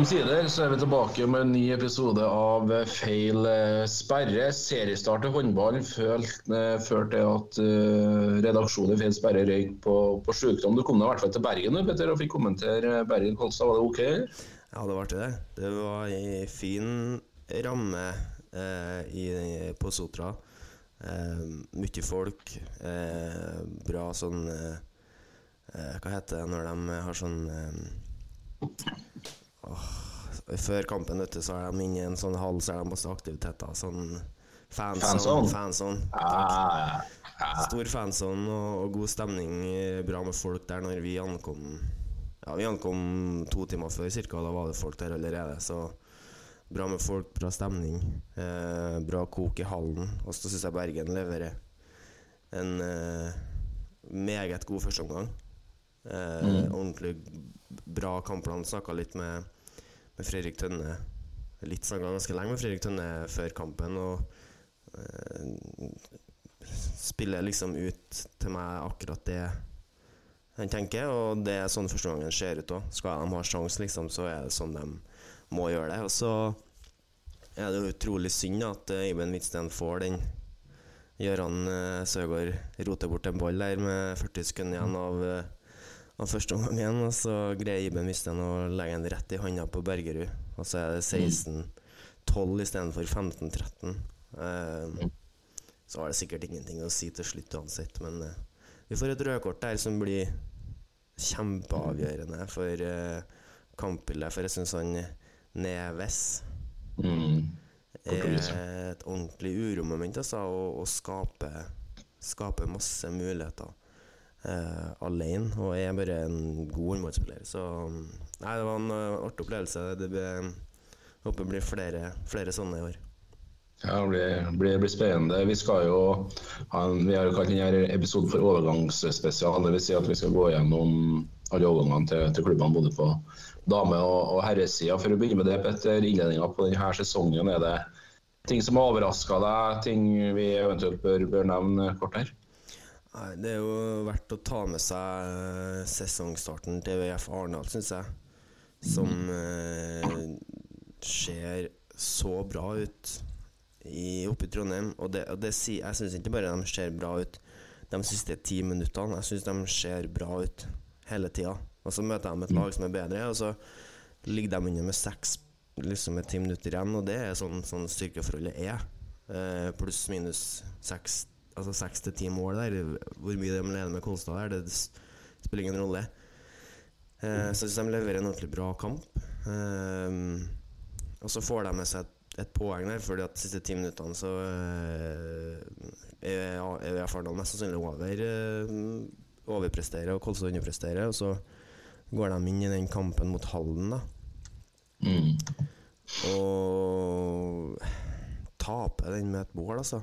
Omsider så er vi tilbake med en ny episode av Feil eh, sperre. Seriestart til håndball følte førte til at eh, redaksjonen i Feil sperre røyk på, på sykdom. Du kom deg i hvert fall til Bergen Peter, og fikk kommentere Bergen-Kolstad. Var det OK? Ja, det var til det. Det var ei fin ramme eh, i, på Sotra. Eh, mye folk. Eh, bra sånn eh, eh, Hva heter det når de har sånn eh, åh, Før kampen vet du, så er de inne i en sånn hall så er det masse aktiviteter. Sånn fanzone. Fanzone? Ah. Stor fanzone og, og god stemning. eh, Bra med folk der når vi ankom. Ja, Vi ankom to timer før cirka, da var det folk der allerede. Så bra med folk, bra stemning. Eh, bra kok i hallen. Og så syns jeg Bergen leverer en eh, meget god førsteomgang. Eh, Ordentlig bra kampplan. Snakka litt med, med Fredrik Tønne. Litt snakka ganske lenge med Fredrik Tønne før kampen. og eh, spiller liksom ut til meg akkurat det han tenker, og det er sånn første gangen ser ut òg. Skal de ha sjanse, liksom, så er det sånn de må gjøre det. Og så er det utrolig synd at uh, Iben Hvitsten får den. Gøran uh, Søgaard roter bort en ball der med 40 sekunder igjen av, uh, av første omgang igjen, og så greier Iben Hvitsten å legge den rett i handa på Bergerud. Og så er det 16-12 istedenfor 15-13. Uh, så har det sikkert ingenting å si til slutt uansett, men eh, vi får et rødkort der som blir kjempeavgjørende for uh, kampbildet. For jeg syns han Neves Mm. er et ordentlig uromoment, altså, og, og skaper, skape masse muligheter uh, alene. Og jeg er bare en god håndballspiller. Så nei, det var en uh, artig opplevelse. Det blir, håper det blir flere, flere sånne i år. Ja, det blir, blir, blir spennende. Vi skal jo ha en, vi har jo kalt denne episoden for overgangsspesial. Vil si at vi skal gå gjennom alle overgangene til, til klubbene både på dame- og, og herresida. For å begynne med det, Petter, innledninga på denne sesongen. Er det ting som har overraska deg? Ting vi eventuelt bør, bør nevne kort her? Nei, Det er jo verdt å ta med seg eh, sesongstarten til VF Arendal, syns jeg. Som eh, ser så bra ut i, oppe i Trondheim. Og det, og det Jeg syns ikke bare de ser bra ut de siste ti minuttene. Jeg syns de ser bra ut hele tida. Og så møter de et lag som er bedre, og så ligger de under med seks liksom med ti minutter igjen, og det er sånn, sånn styrkeforholdet er. Eh, Pluss minus seks altså seks til ti mål der. Hvor mye de leder med Kolstad der, det spiller ingen rolle. Eh, så jeg synes de leverer en ordentlig bra kamp. Eh, og så får de med seg et, et poeng der, fordi at de siste ti minuttene så eh, er er Fardal mest sannsynlig over. Eh, overpresterer og Kolstad underpresterer. Og så går de inn i den kampen mot Halden, da. Mm. Og taper den med et bål, altså.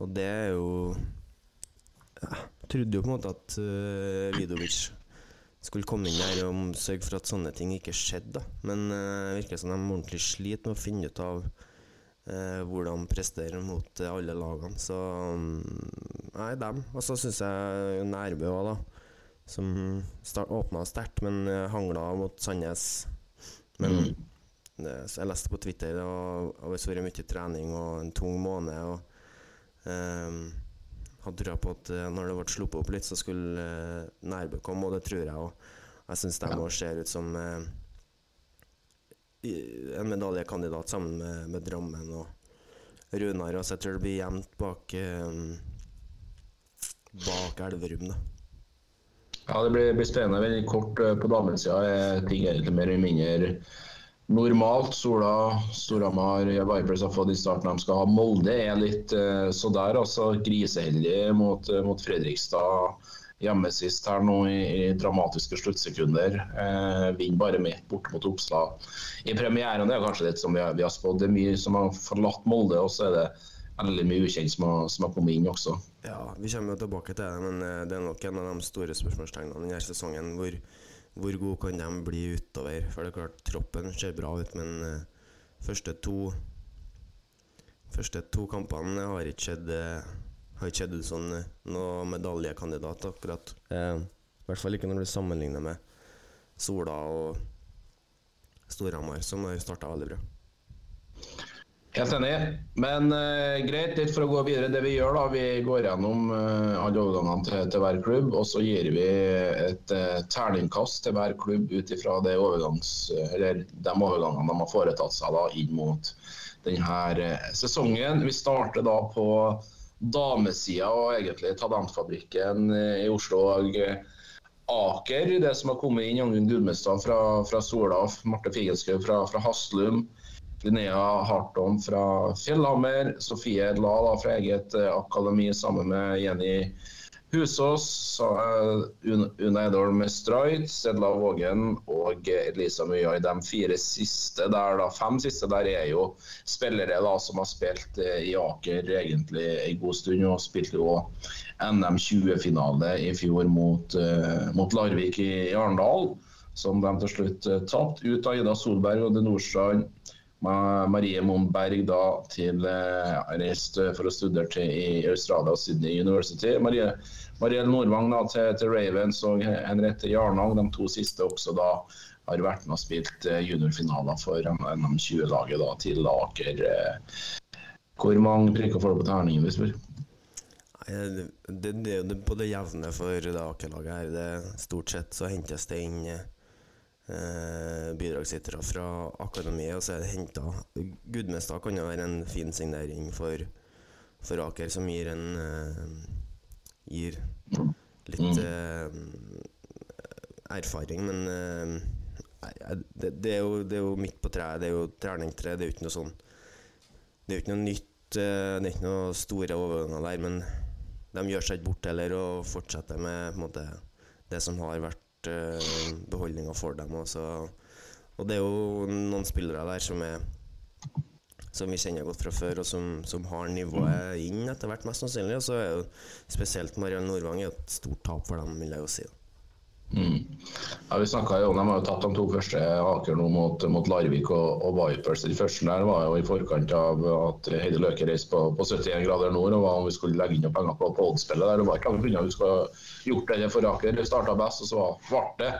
Og det er jo Jeg trodde jo på en måte at uh, Vidovic skulle komme inn der og sørge for at sånne ting ikke skjedde. da. Men uh, virker som de ordentlig sliter med å finne ut av uh, hvordan prestere mot uh, alle lagene. Så um, nei, dem. Og så syns jeg Nærbø òg, da. Som start, åpna sterkt, men uh, hangla mot Sandnes. Men Mm. det, så jeg leste på Twitter og det har vært mye trening og en tung måned. Og ehm, hadde trua på at eh, når det ble sluppet opp litt, så skulle eh, Nærbø komme, og det tror jeg. òg. jeg syns de òg ser ut som eh, en medaljekandidat sammen med, med Drammen og Runar. Så jeg tror det blir jevnt bak eh, Bak Elverum, da. Ja, det blir, blir spennende. Veldig kort på damesida er ting egentlig mer eller mindre normalt. Sola, Storhamar, Vipers har fått i starten de skal ha. Molde er litt eh, så der, altså. Griseheldig mot, eh, mot Fredrikstad. hjemme sist her nå i, i dramatiske sluttsekunder. Eh, Vinner bare med bort mot Oppstad i premieren. Det er kanskje litt som vi har, vi har spådd. Det er mye som har forlatt Molde, og så er det veldig mye ukjent som har, som har kommet inn også. Ja, vi kommer jo tilbake til det, men eh, det er nok en av de store spørsmålstegnene denne sesongen. Hvor, hvor god kan de bli utover? For det er klart, troppen ser bra ut, men uh, første to Første to kampene har ikke skjedd uh, har ikke skjedd ut som uh, noe medaljekandidat, akkurat. I hvert fall ikke når du sammenligner med Sola og Storhamar, som har starta veldig bra. Helt enig. Men uh, greit, litt for å gå videre. Det vi gjør, da, vi går gjennom uh, alle overgangene til, til, hver klubb. Og så gir vi et uh, terningkast til hver klubb ut ifra de overgangene de har foretatt seg da, inn mot denne sesongen. Vi starter da på damesida og egentlig Talentfabrikken i Oslo. og Aker, det som har kommet inn. Jangunn Gudmestad fra, fra Sola, Marte Figenschou fra, fra Haslum. Linnea Harton fra Fjellhammer, Sofie La fra eget eh, akademi sammen med Jenny Husås, eh, Una Edholm Streit, Sedla Vågen og Elisa Myhai. De fire siste der, da, fem siste der er jo spillere da, som har spilt eh, i Aker egentlig en god stund. Og spilte jo NM 20-finale i fjor mot, mot Larvik i, i Arendal, som de til slutt tapte. Ut av Ida Solberg og De Nordstrand. Marie Monberg da til ja, eh, reiste for å studere til i Australia og Sydney University. Marie, Marielle Nordvang da, til, til, Ravens og Henriette Jarnang, de to siste også da har vært med og spilt eh, juniorfinaler for NM20-laget da til Aker. Eh. Hvor mange prikker får du på terningen, hvis du spør? Det, det, det, på det jevne for Aker-laget her. Det, stort sett så hentes det inn eh, bidragsytere fra akademiet, og så er det henta Gudmestad kan jo være en fin signering for, for Aker, som gir en eh, Gir litt mm. eh, erfaring, men eh, det, det, er jo, det, er jo, midt på treet. Det er jo treningstre, det er jo ikke noe sånn Det er jo ikke noe nytt, eh, det er ikke noe store overganger der, men de gjør seg ikke bort heller og fortsetter med måte, det som har vært uh, beholdninger for dem. Også. Og det er jo noen spillere der som er som vi kjenner godt fra før, og som, som har nivået inn etter hvert, mest sannsynlig. Og så er jo spesielt Mariell Nordvang et stort tap for dem, vil jeg jo si. Mm. Ja, vi jo om De har jo tatt de to første Aker nå mot, mot Larvik og, og, Vipers. Den første der var jo i forkant av at Heidi Løke reiste på, på 71 grader nord og var om vi skulle legge inn noen penger på, på oddspillet. der. Det var ikke grunner vi skulle gjort det for Aker. starta best, og så ble det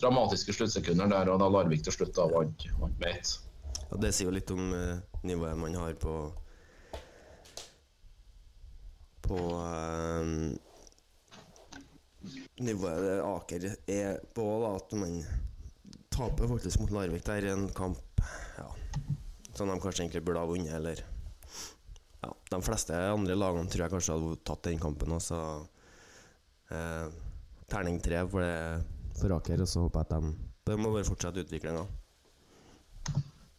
dramatiske sluttsekunder der, og da Larvik til slutt da vant, vant med ett. Ja, det sier jo litt om uh, nivået man har på på um nivået Aker er på, da, at man taper faktisk mot Larvik der i en kamp ja, som de kanskje egentlig burde ha vunnet, eller ja, De fleste andre lagene tror jeg kanskje hadde tatt den kampen. Også. Eh, terning tre for, for Aker, og så håper jeg at de, de må bare fortsette utviklinga.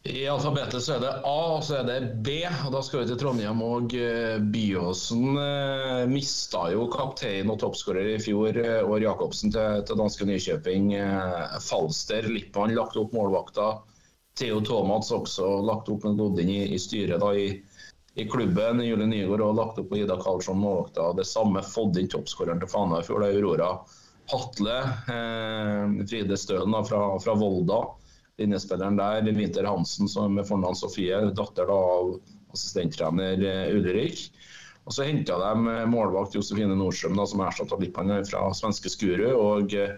I alfabetet så er det A, og så er det B. og Da skal vi til Trondheim. og eh, Byåsen eh, mista jo kaptein og toppskårer i fjor, eh, År Jacobsen, til, til danske Nykjøping. Eh, Falster Lippmann lagt opp målvakta. Theo Thomas også lagt opp med lodding i, i styret da, i, i, klubben. Julie Nygaard og lagt opp på Ida Karlsson målvakta. Det samme fått inn toppskåreren til Fana i fjor, det er Aurora Hatle. Eh, Fride Stølen da, fra, fra Volda linjespilleren der, Winter Hansen som med fornavn Sofie, datter da, av assistenttrener eh, Ulrik. Og Så henta de eh, målvakt Josefine Nordstrøm, da, som erstatta Lippan fra svenske Skuru. og eh,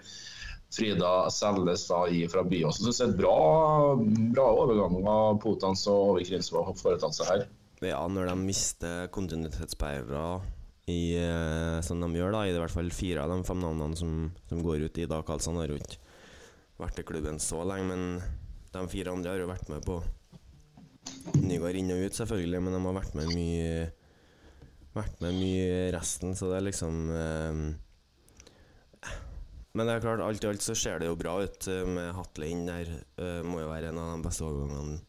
Frida Selles da, fra Byåsen. Så det er bra, bra av Potans og Ove Krinsvåg har foretatt seg her. Ja, når de mister kontinuitetsbærere i, som de gjør, da, i hvert fall fire av de fem navnene som, som går ut i dag, Karlsson har rundt vært i klubben så lenge, men de fire andre har jo vært med på Nygaard inn og ut, selvfølgelig, men de har vært med mye Vært med mye resten, så det er liksom eh, Men det er klart, alt i alt så ser det jo bra ut eh, med Hatle inn der. Eh, må jo være en av de beste overgangene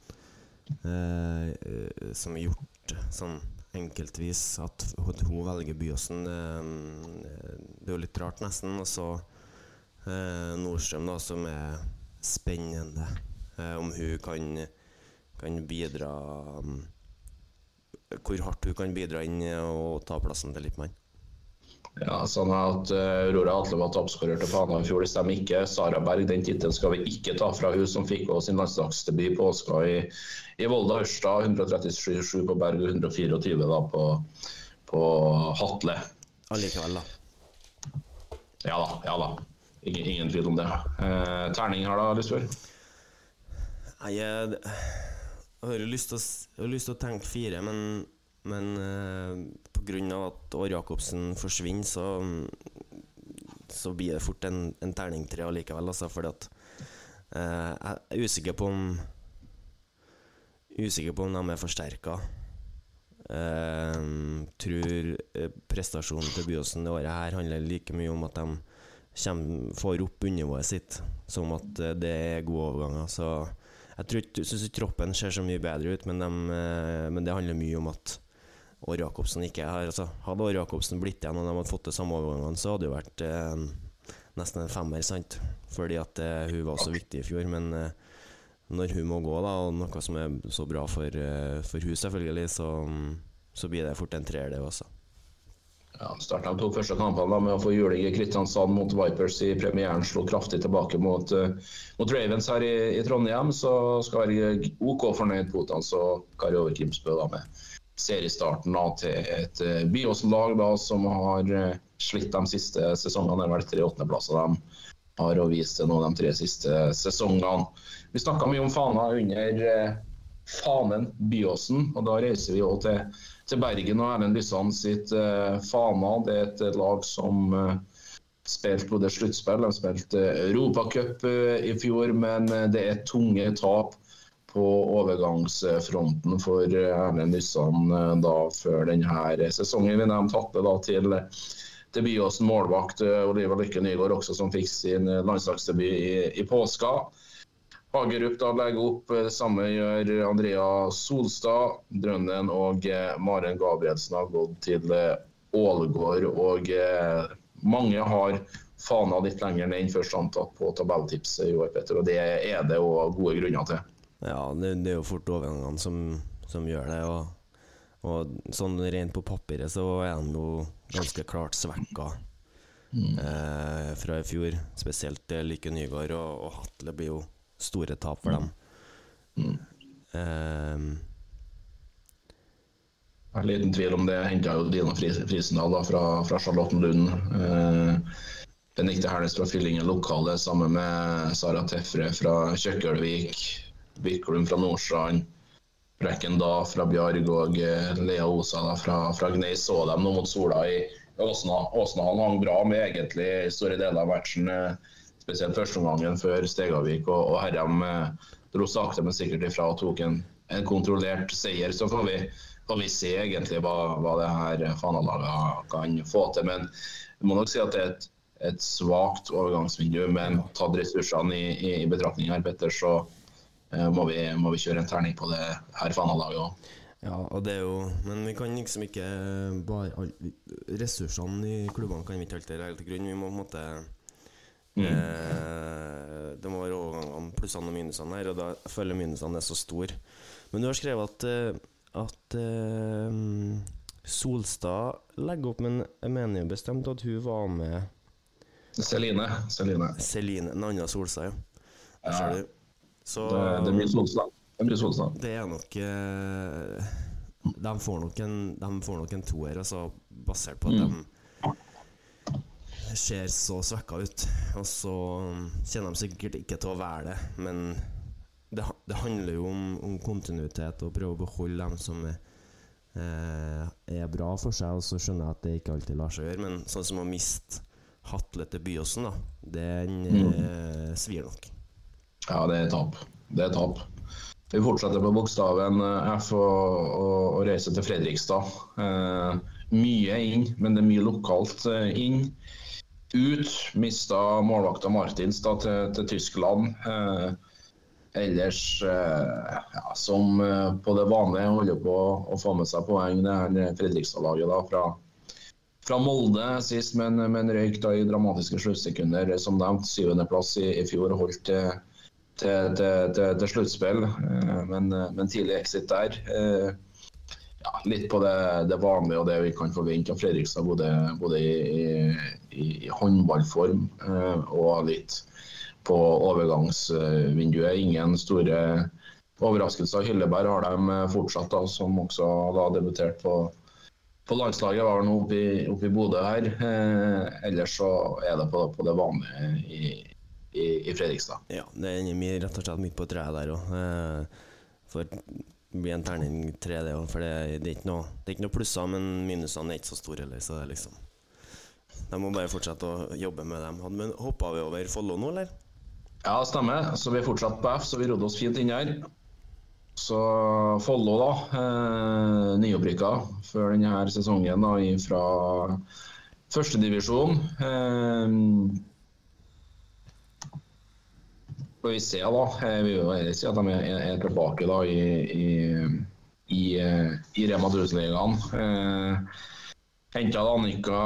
eh, som er gjort sånn enkeltvis at hun velger Byåsen. Det, det er jo litt rart, nesten. Og så eh, Nordstrøm, da, som er spennende. Eh, om hun kan, kan bidra um, Hvor hardt hun kan bidra inn og ta plassen til Lippmann. Ja, sånn at uh, Aurora Atle var toppskårer til Fana i fjor, det stemmer ikke. Sara Berg, den tittelen skal vi ikke ta fra hun som fikk også sin landslagsdebut på Åska i, i Volda Ørsta. 137 på Berg og 124 da på, på Hatle. Allikevel, da. Ja da, ja da. Ingen, ingen tvil om det. Eh, terning her da, Lysbjørn? Nei, jeg, har jo lyst til å, tenke fire, men, men eh, av at År Jacobsen forsvinner, så, så blir det fort en, en terning tre allikevel, altså, fordi at eh, Jeg er usikker på om Usikker på om de er forsterka. Eh, tror eh, prestasjonen til Byåsen det året her handler like mye om at de får opp bunnivået sitt, som at eh, det er gode overganger. Så jeg tror syns ikke troppen ser så mye bedre ut, men, dem, eh, men det handler mye om at År Jacobsen ikke er her. Altså, hadde År Jacobsen blitt igjen og de hadde fått det samme overgangene, så hadde det vært eh, nesten en femmer, sant? Fordi at eh, hun var så viktig i fjor. Men eh, når hun må gå, da, og noe som er så bra for, eh, for hun selvfølgelig, så, så blir det fort en treer, det også. Ja, startet de to første kampene med å få juling i Kristiansand mot Vipers i premieren. Slo kraftig tilbake mot, eh, mot Ravens her i, i Trondheim. Så skal være OK fornøyd Potans og Kari Over Kimsbø da, med seriestarten da, til et Byåsen-lag da, som har eh, slitt de siste sesongene. Det er vel tre åttendeplasser de har å vise til nå de tre siste sesongene. Vi snakka mye om Fana under eh, fanen Byåsen, og da reiser vi òg til, til Bergen og Erlend Lysand sitt uh, Fana. Det er et lag som uh, spilte både sluttspill, de spilte Europacup uh, i fjor, men eh, det er tunge tap på overgangsfronten for eh, Erlend Lysand eh, før denne sesongen. Vi nevnte da til til Byåsen målvakt eh, Oliver Lykke Nygaard også, som fikk sin eh, landslagsdebut i, i påska. Hagerup da legger opp, det samme gjør Andrea Solstad. Drønnen og eh, Maren Gabrielsen har gått til eh, Ålgård. Og eh, mange har fana litt lenger ned enn først antatt på tabelltipset i år, Petter. Og det er det òg gode grunner til. Ja, det, det er jo fort overgangene som, som gjør det. Og, og sånn rent på papiret så er de jo ganske klart svekka eh, fra i fjor. Spesielt eh, Lykke Nygaard og, og Hatle blir jo store tap for dem. Eh, Det er liten tvil om det. Henta jo Dina Fri- Frisendal da, fra, fra Charlottenlund. Eh, Benedicte Hernes fra Fyllingen lokale sammen med Sara Tefre fra Kjøkkelvik. Birkelund fra Nordstrand. Brekken da fra Bjarg og eh, Lea Osa da, fra, fra Gnei så dem nå mot Sola i Åsna. Åsna han hang bra med egentlig store deler av matchen. eh, Spesielt førsteomgangen før Stegavik og, og Herrem eh, dro sakte, men sikkert ifra og tok en, en kontrollert seier. Så får vi, får vi se egentlig hva, hva det her Fana-laget kan få til. Men jeg må nok si at det er et, et svakt overgangsvindu. Men tatt ressursene i, i, i betraktning her, Petter, så eh, må, vi, må vi kjøre en terning på det her Fana-laget òg. ja, og det er jo Men vi kan liksom ikke bare Ressursene i klubbene kan vi ikke alltid legge til grunn. Vi må på en måte Eh, det må være overgangene, plussene og minusene her, og da jeg føler minusene er så store. Men du har skrevet at, eh, at eh, Solstad legger opp, men jeg mener jo bestemt at hun var med Celine. Celine. Celine, en annen Solstad, ja. ja. du. Så Det, det mye Solstad. Det er Solstad. det er nok eh, de, får nok en, de får nok en toer, altså, basert på at de ser så svekka ut. Og så kjenner de sikkert ikke til å være det, men det, det handler jo om, om kontinuitet og prøve å beholde dem som er, eh, er bra for seg. Og så skjønner jeg at det ikke alltid lar seg gjøre, men sånn som å miste Hatle til Byåsen, da, den eh, svir nok. Ja, det er tap. Det er tap. Vi fortsetter på bokstaven eh, F og, og, og reiser til Fredrikstad. Eh, mye inn, men det er mye lokalt eh, inn. Ut mista målvakta Martins da, til, til Tyskland. Eh, ellers, eh, ja, som eh, på det vanlige, holder på å få med seg poeng. Det er Fredrikstad-laget fra, fra Molde sist, men, men røyk da i dramatiske sluttsekunder. Som nevnt, syvendeplass i, i fjor holdt til, til, til, til, sluttspill, eh, men, men, tidlig exit der. Eh, ja, litt på det, det, vanlige og det vi kan forvente av Fredrikstad, både, både i, i, i, håndballform eh, og litt på overgangsvinduet. Ingen store overraskelser. Hylleberg har de fortsatt, da, som også da debutert på, på landslaget. Var nå oppe i, i Bodø her. Eh, ellers så er det på, på det vanlige i, i, i, Fredrikstad. Ja, det er rett og slett midt på treet der òg. Eh, for blir en terning tre, det òg. For det, det, er ikke noe, det er ikke noe plusser, men minusene er ikke så store heller. Så det er liksom De må bare fortsette å jobbe med dem. Men hoppa vi over Follo nå, eller? Ja, stemmer. Så vi er fortsatt på F, så vi rodde oss fint inn her. Så Follo, da. Eh, Nyopprykka før denne sesongen da, fra førstedivisjon. Eh, får vi se, da. Jeg vil jo heller si at de er, er tilbake da i, i, i, i Rema 1000-ligaen. Eh, Henta Annika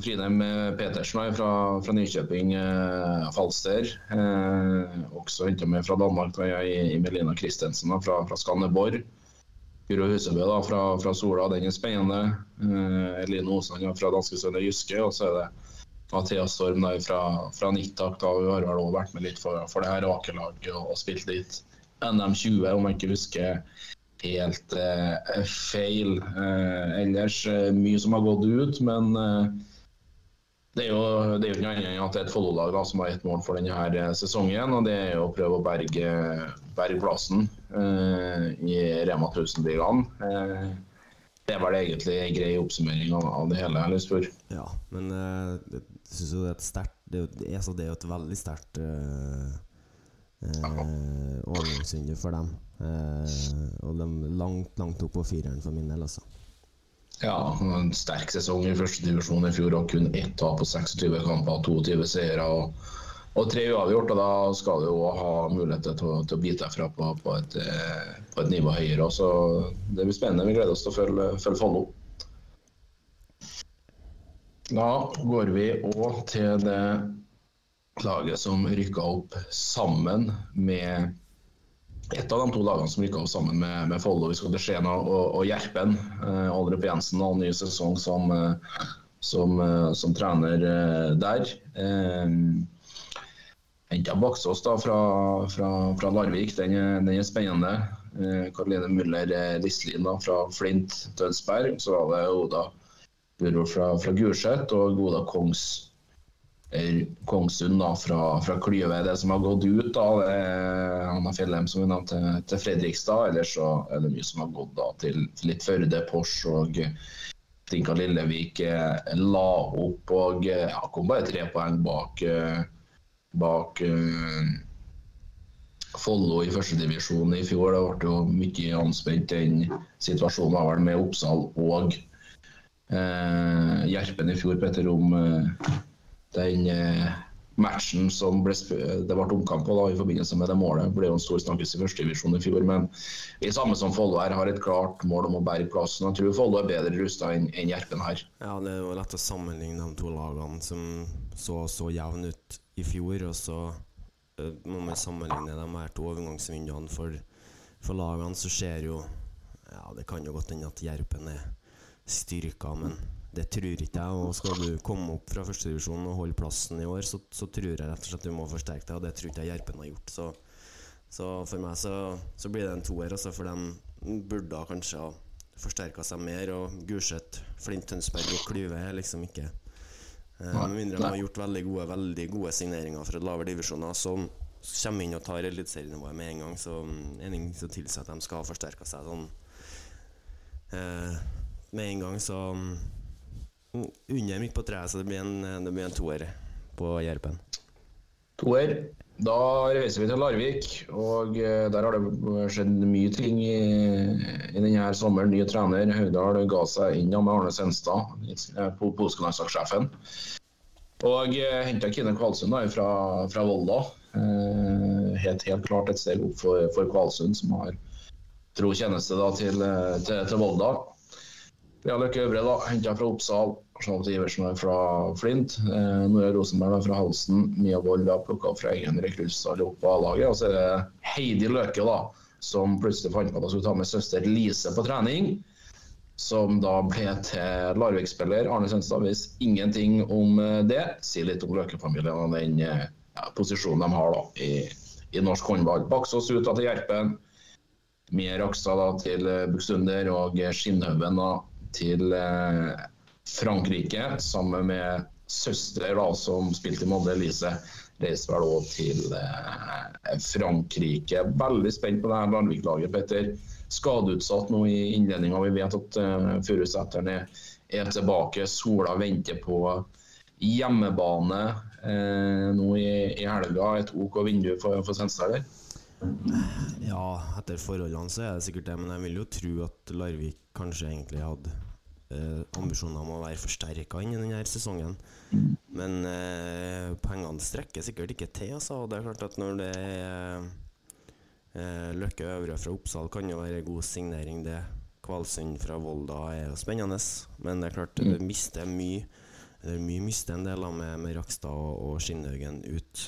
Fridheim Petersen fra, fra Nykjøping eh, Falster. Eh, også henta med fra Danmark da jeg, i Melina Christensen fra, fra Skanderborg. Guro Husebø da, fra, fra Sola, den er spennende. Eh, Eline Osan fra danske Sønne Jyske. Og så er det Mathias Storm der fra, fra Nittak. da Hun har vel også vært med litt for, for det her Aker-laget og, og spilt litt NM20, om jeg ikke husker helt eh, feil. Eh, ellers eh, mye som har gått ut, men eh, det er jo det er enn at det er et Follo-lag som har ett mål for denne her eh, sesongen. og Det er jo å prøve å berge, berge plassen eh, i Rema 1000-ligaen. det er vel egentlig en grei oppsummering av, det hele. jeg lyst Ja, men syns jo det er et sterkt det, altså det, er jo et veldig sterkt uh, uh, overgangsvindu for dem. Uh, og de langt, langt opp på fireren for min del, altså. Ja, en sterk sesong i første divisjon i fjor. og Kun ett tap på 26 kamper, 22 seire og, og tre uavgjort. og Da skal du jo ha mulighet til, å, til å bite deg fra på, på, et, på, et, nivå høyere. Så Det blir spennende. Vi gleder oss til å følge, følge Follo. Da går vi òg til det laget som rykka opp sammen med et av de to lagene som rykka opp sammen med, med Follo. Til Skien og, og, Gjerpen. Eh, Aldrup Jensen har ny sesong som, eh, som, eh, som trener eh, der. Eh, Henta Baksås da fra, fra, fra, Larvik, den er, den er spennende. Eh, Karoline Müller Lislin da, fra Flint Tønsberg. Så var det Oda Buro fra, fra Gulset og Goda Kongs, Kongsund da, fra, fra Klyve. Det som har gått ut, da, det er Anna Fjellheim som vi nevnte, til, Fredrikstad. Ellers så er det mye som har gått da, til, til litt Førde, Pors og Tinka Lillevik eh, la opp og ja, kom bare tre poeng bak, eh, bak uh, Follo i førstedivisjon i fjor. Det ble jo mye anspent den situasjonen med Oppsal og eh, Gjerpen i fjor, Petter, om eh, den eh, matchen som ble, det ble omkamp på da, i forbindelse med det målet. Ble jo en stor snakkes i førstedivisjon i fjor. Men vi samme som Follo her har et klart mål om å berge plassen. Jeg tror Follo er bedre rusta enn en Gjerpen her. Ja, det er jo lett å sammenligne de to lagene som så så jevne ut i fjor. Og så uh, må man sammenligne de her to overgangsvinduene. For, for lagene så skjer jo Ja, det kan jo godt hende at Gjerpen er styrker, men det tror ikke jeg. Og skal du komme opp fra førstedivisjon og holde plassen i år, så, så, tror jeg rett og slett du må forsterke deg, og det tror ikke jeg Gjerpen har gjort. Så, så, for meg så, så, blir det en toer, altså, for de burde kanskje ha forsterka seg mer. Og Gulset, Flint Tønsberg og Klyve er liksom ikke eh, Med mindre de har gjort veldig gode, veldig gode signeringer fra lavere divisjoner som kommer inn og tar eliteserienivået med en gang, så mm, er det ingen som tilsier at de skal ha forsterka seg sånn. Eh, med en gang, så unner jeg på treet, så det blir en, det blir en toer på Gjerpen. Toer. Da reiser vi til Larvik, og eh, der har det skjedd mye ting i, i denne sommeren. Ny trener. Haugdal ga seg inn med Arne Senstad, eh, polsklandslagssjefen. Og eh, henta Kine Kvalsund fra, fra Volda. Helt, helt klart et steg opp for, for Kvalsund, som har tro tjeneste da, til, til, til Volda. Lea Løkke Øvre da, henta fra Oppsal. Charlotte Iversen fra Flint. Eh, Nora Rosenberg er fra Halsen. Mia Wold plukka opp fra egen rekruttstall opp på A-laget. Og så er det Heidi Løke, da, som plutselig fant på at hun skulle ta med søster Lise på trening. Som da ble til Larvik-spiller. Arne Sønstad visste ingenting om eh, det. Sier litt om Løke-familien og den eh, ja, posisjonen de har da i, i norsk håndball. Baksås ut da til Gjerpen. Mie Rakstad da til eh, Buksunder og Skinnhaugen da til eh, Frankrike sammen med søster da, som spilte i Molde, Elise. Reiste vel òg til eh, Frankrike. Veldig spent på det her Landvik-laget, Petter. Skadeutsatt nå i innledninga. Vi vet at uh, er, tilbake. Sola venter på hjemmebane nå i, i, helga. Et OK vindu for, for Senstad, Ja, etter forholdene så er det sikkert det, men jeg vil jo tro at Larvik kanskje egentlig hadde eh, ambisjoner om å være forsterka inn i denne sesongen. Men eh, pengene strekker sikkert ikke til, altså. Det er klart at når det er eh, Løkke Øvre fra Oppsal kan jo være god signering, det. Kvalsund fra Volda er jo spennende. Men det er klart, det mister mye. Det er mye mister en del av med, med Rakstad og, og Skinnhaugen ut.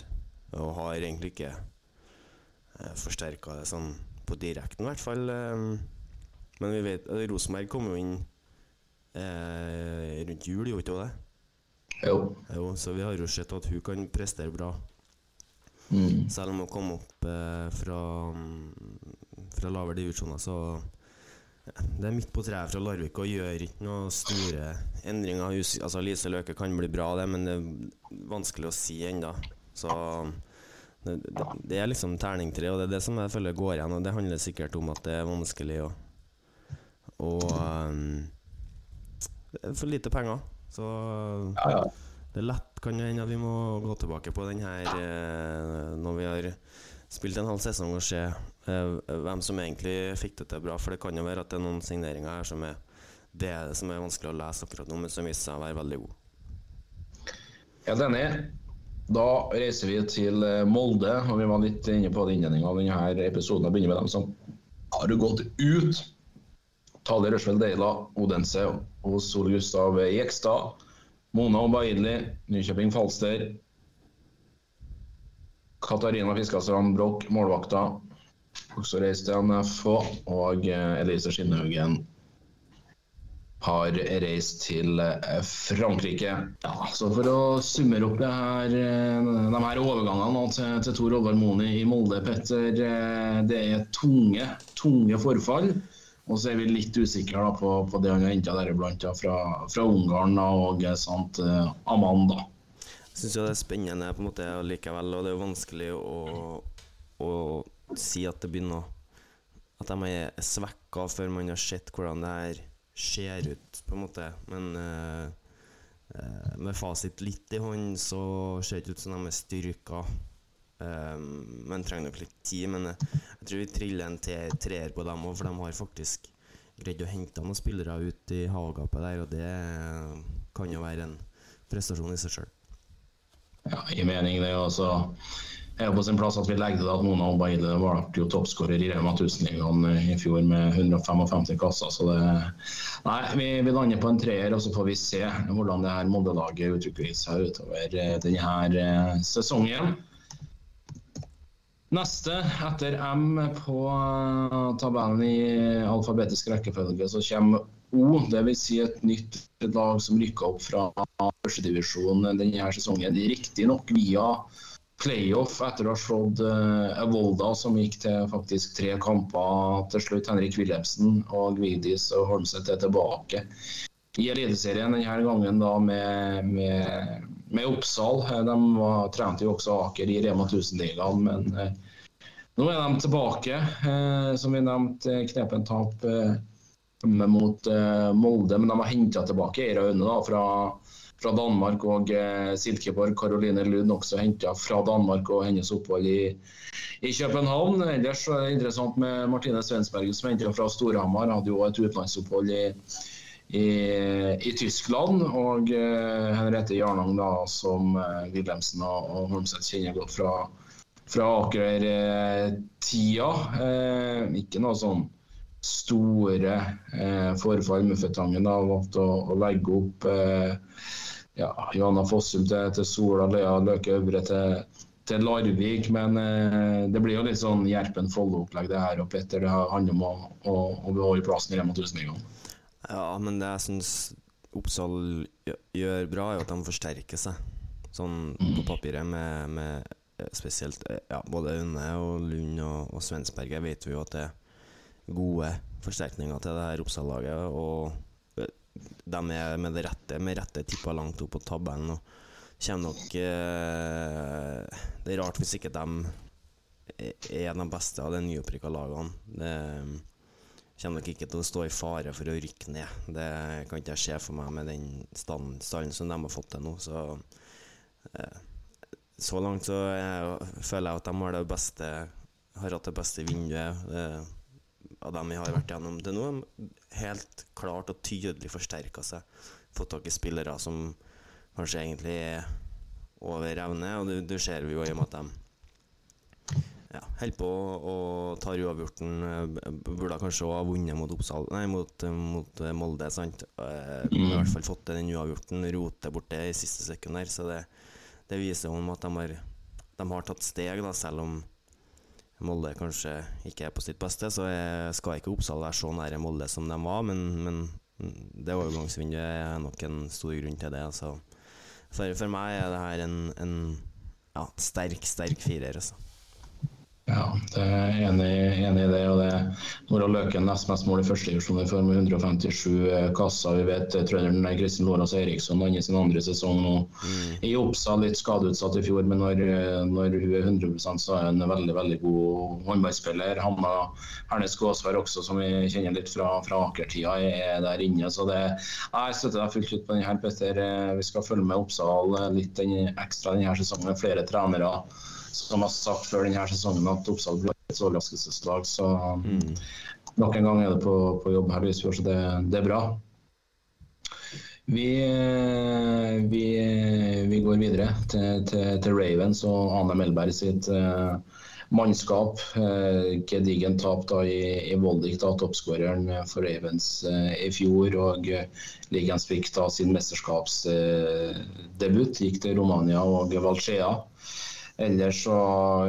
Og har egentlig ikke eh, forsterka det sånn på direkten, i hvert fall. Eh, men vi vet Rosenberg kom jo inn eh, rundt jul, gjorde ikke det? Jo. jo. Så vi har jo sett at hun kan prestere bra. Mm. Selv om hun kom opp eh, fra, fra lavere divisjoner, så ja, det er midt på treet fra Larvik og gjør ikke noen store endringer. Altså Lise Løke kan bli bra, det, men det er vanskelig å si ennå. Så det, det, det, er liksom terning tre, og det er det som jeg føler går igjen. Og det handler sikkert om at det er vanskelig å, å um, for lite penger. Så ja, ja. det er lett kan hende at vi må gå tilbake på den her eh, når vi har spilt en halv sesong og se eh, hvem som egentlig fikk det til bra. For det kan jo være at det er noen signeringer her som er det som er vanskelig å lese akkurat nå, men som viser seg å være veldig gode. Helt enig. Da reiser vi til eh, Molde, og vi var litt inne på det innledninga av denne episoden. Jeg begynner med dem som har gått ut. Tali Røsvold Deila, Odense og Sol Gustav Jekstad. Mona Obaidli, Nykjøping Falster. Katarina Fiskastrand Broch, målvakta. Også reist til NFH. Og Elise Skinnhaugen har reist til Frankrike. Ja, så For å summere opp her, de her overgangene til, til Tor Oddvar Moen i Molde, Petter. Det er tunge, tunge forfall. Og så er vi litt usikre da, på, på, det han har henta deriblant ja, fra, fra Ungarn da, og sant, uh, Amanda. Jeg syns det er spennende på en måte likevel, og det er jo vanskelig å, å si at det begynner At de er svekka før man har sett hvordan det her ser ut, på en måte. Men uh, med fasit litt i hånd, så ser det ikke ut som de er styrka. Um, men trenger nok litt tid. Men jeg tror vi triller en treer på dem òg, for de har faktisk greid å hente noen spillere ut i havgapet der, og det kan jo være en prestasjon i seg sjøl. Ja, i mening det. også er jo på sin plass at vi legger til at Mona Obaide ble jo toppskårer i Rema 1000-ligaen i fjor med 155 kasser. Så det Nei, vi, vi lander på en treer, og så får vi se hvordan det her Molde-laget utvikler seg utover denne eh, sesongen. Neste, etter M på uh, tabellen i alfabetisk rekkefølge, så kommer O. Dvs. Si et nytt lag som rykker opp fra førstedivisjon denne sesongen. Riktignok via playoff etter å ha slått Evolda, Volda, som gikk til faktisk tre kamper til slutt. Henrik Wilhelmsen og Gvidis og Holmseth er tilbake i Eliteserien denne gangen da med, med med Oppsal. Eh, de var, trente jo også Aker i Rema 1000-ligaen, men eh, nå er de tilbake. Eh, som vi nevnte, knepen tap eh, mot eh, Molde, men de har henta tilbake Eira Aune da, fra, fra, Danmark. Og eh, Silkeborg, Caroline Lund også henta fra Danmark og hennes opphold i, i København. Ellers er det interessant med Martine Svensberg som henta fra Storhamar. Hadde jo et utenlandsopphold i i, i, Tyskland. Og uh, Henriette Jarnang, da, som uh, Wilhelmsen og, og Holmseth kjenner godt fra, fra Aker-tida. Uh, ikke noe sånn store eh, forfall. Muffetangen har valgt å, å, legge opp eh, ja, Johanna Fossum til, til Sola, Lea Løke Øvre til, til Larvik. Men eh, det blir jo litt sånn Gjerpen-Follo-opplegg det her. Og Petter, det handler om å, å, å beholde plassen i Rema 1000-ligaen. Ja, men det jeg syns Oppsal gjør bra, er at de forsterker seg. Sånn på papiret med, med eh, spesielt eh, ja, både Aune og Lund og, og Svensberget vet vi jo at det er gode forsterkninger til det her Oppsal-laget. Og eh, de er med det rette, med rette tippa langt opp på tabellen. Og kommer nok eh, Det er rart hvis ikke de er de beste av de nyopprykka lagene. Det kommer nok ikke til å stå i fare for å rykke ned. Det kan ikke jeg se for meg med den stallen som de har fått til nå. Så, eh, så langt så jeg, føler jeg at de har det beste Har hatt det beste vinduet. Eh, av dem vi har vært gjennom til nå, helt klart og tydelig forsterka seg. Fått tak i spillere som kanskje egentlig er over evne, og du, du ser vi jo i og med at de ja, holder på og tar uavgjorten. Burde kanskje ha vunnet mot Oppsal Nei, mot, mot Molde, sant. Mm. I hvert fall fått til den uavgjorten. Roter bort det i siste sekund. Så det, det viser om at de har, de har tatt steg, da, selv om Molde kanskje ikke er på sitt beste, så jeg skal ikke Oppsal være så nære Molde som de var, men, men det overgangsvinduet er nok en stor grunn til det. Altså. For, for, meg er det her en, en ja, sterk, sterk firer. Altså. Ja, det er enig, enig i det. og det Nora Løken nest mest mål i første divisjon i form av 157 kasser. Vi vet eh, trønderen Kristin Lårås Eriksson i sin andre sesong nå mm. i Oppsal. Litt skadeutsatt i fjor, men når, eh, når hun er 100% så er hun en veldig veldig god håndballspiller. Hanna Hernes Gåsvær også, som vi kjenner litt fra, fra Aker-tida, er der inne. så det, Jeg støtter deg fullt ut på denne, Petter. Eh, vi skal følge med Oppsal litt den, ekstra denne sesongen. Flere trenere som har sagt før denne sesongen at Oppsal blir et overraskelseslag. Så mm. nok en gang er det på, på jobb her, Lysfjord, så det, det, er bra. Vi, vi, vi går videre til, til, til, Ravens og Ane Melberg sitt uh, mannskap. Uh, Gedigent tap da i, i Voldik, da toppskåreren for Ravens uh, i fjor. og Ligens fikk da sin mesterskapsdebut. Gikk til Romania og Valchea. Ellers så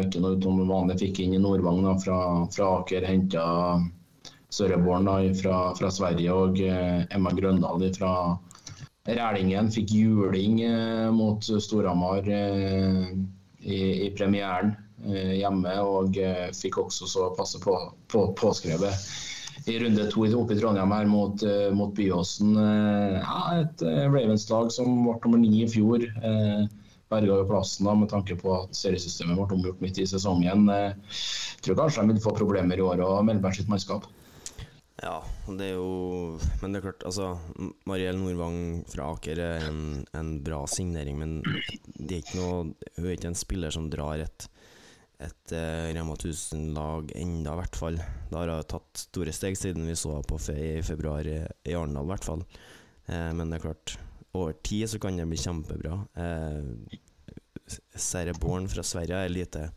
ikke noe utenom vanlig fikk inn i Nordvang da, fra, fra Aker. Henta Sørreborn fra, fra, Sverige og eh, Emma Grøndal fra Rælingen. Fikk juling eh, mot Storhamar eh, i, i, premieren eh, hjemme. Og eh, fikk også så passe på, på, påskrevet i runde to oppe i Trondheim her mot, uh, mot Byåsen. Ja, et Ravens-lag som ble nummer ni i fjor. Uh, berga jo plassen da, med tanke på at seriesystemet ble omgjort midt i sesongen. Jeg eh, tror kanskje de vil få problemer i år og Melberg sitt mannskap. Ja, det er jo Men det er klart, altså Mariell Nordvang fra Aker er en, en, bra signering, men det er ikke noe hun er ikke en spiller som drar et, et uh, Rema 1000-lag enda, i hvert fall. Da har hun tatt store steg siden vi så henne på fe i februar i Arendal, i hvert fall. Eh, men det er klart over tid så kan det bli kjempebra. Eh, Sereborn fra Sverige er lite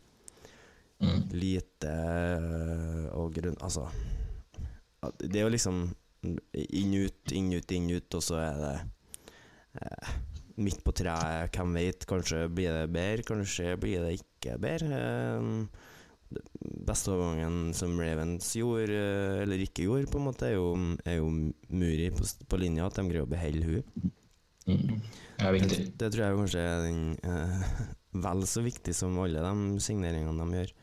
mm. Lite eh, og grunn... Altså Det er jo liksom inn, ut, inn, ut, inn, ut, og så er det eh, midt på treet. Hvem vet? Kanskje blir det bedre, kanskje blir det ikke bedre. Eh, beste overgangen som Ravens gjorde, eh, eller ikke gjorde, på en måte, er jo, er jo Muri på, på linja. At de greier å beholde hun Mm. Det er viktig. Det, det, tror jeg kanskje er den, uh, vel så viktig som alle de signeringene de gjør.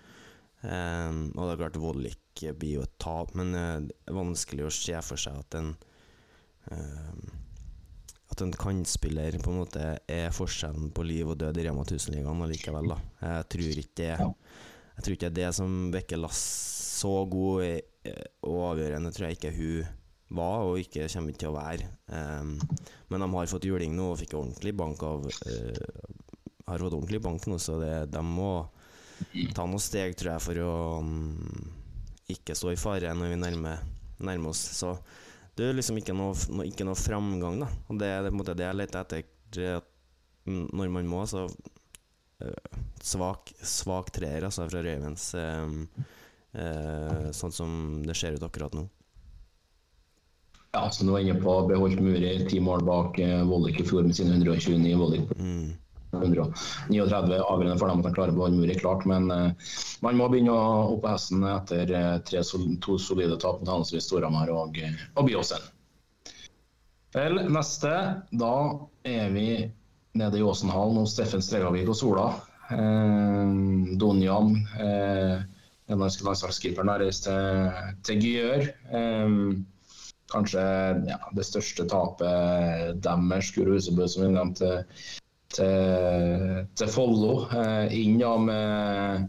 Um, og det er klart Vollik blir jo et tap, men uh, det er vanskelig å se for seg at en uh, At en kantspiller på en måte er forskjellen på liv og død i Rema 1000-ligaen allikevel. Da. Jeg tror ikke det Jeg tror ikke det er det som vekker Lass så god og avgjørende, tror jeg ikke hun var, og ikke kommer til å være. Um, men de har fått juling nå og fikk ordentlig bank av uh, Har fått ordentlig bank nå, så det, de må ta noen steg, tror jeg, for å um, ikke stå i fare når vi nærmer, nærmer oss. Så det er liksom ikke noe, no, ikke noe framgang, da. Og det er det, det jeg leter etter. Når man må, så uh, svak, svak treer altså, fra Ravens, Um, uh, sånn som det ser ut akkurat nå. Ja, som du var inne på, beholdt Muri ti mål bak eh, Vollik i fjor med sine 129 Vollik. Mm. 139 avgjørende for dem at de klarer å beholde Muri, klart. Men eh, man må begynne å opp på hesten etter eh, tre, to solide tap mot henholdsvis Storhamar og, eh, og Byåsen. Vel, neste. Da er vi nede i Åsenhallen hos Steffen Stregavik og Sola. Eh, Donjan, eh, den norske landslagskeeperen, har reist til, til Gyør. Eh, kanskje ja, det største tapet deres, Guro Husebø, som vi nevnte, til, til Follo. Eh, inn ja, med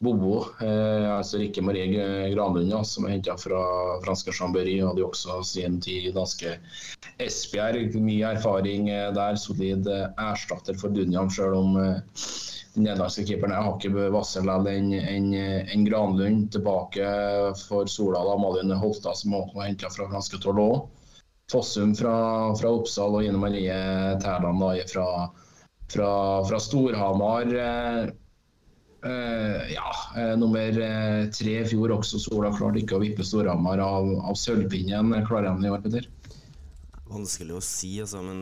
Bobo, eh, altså Rikke Marie Granlund, som er henta fra franske Chambéry. Hadde jo også sin tid i danske Esbjerg. Mye erfaring eh, der. Solid eh, erstatter for Dunjam, sjøl om eh, den nederlandske keeperen er hakket vassere enn en, en Granlund. Tilbake for Sola, da, Malin Holstad, som også var henta fra franske Torlot. Fossum fra, fra Oppsal og Ine Marie Tærland fra, fra, fra Storhamar. Uh, ja, uh, nummer tre i fjor også. Sola klarte ikke å vippe Storhamar av, av sølvpinnen. Klarer de det i år, Petter? Vanskelig å si, altså, men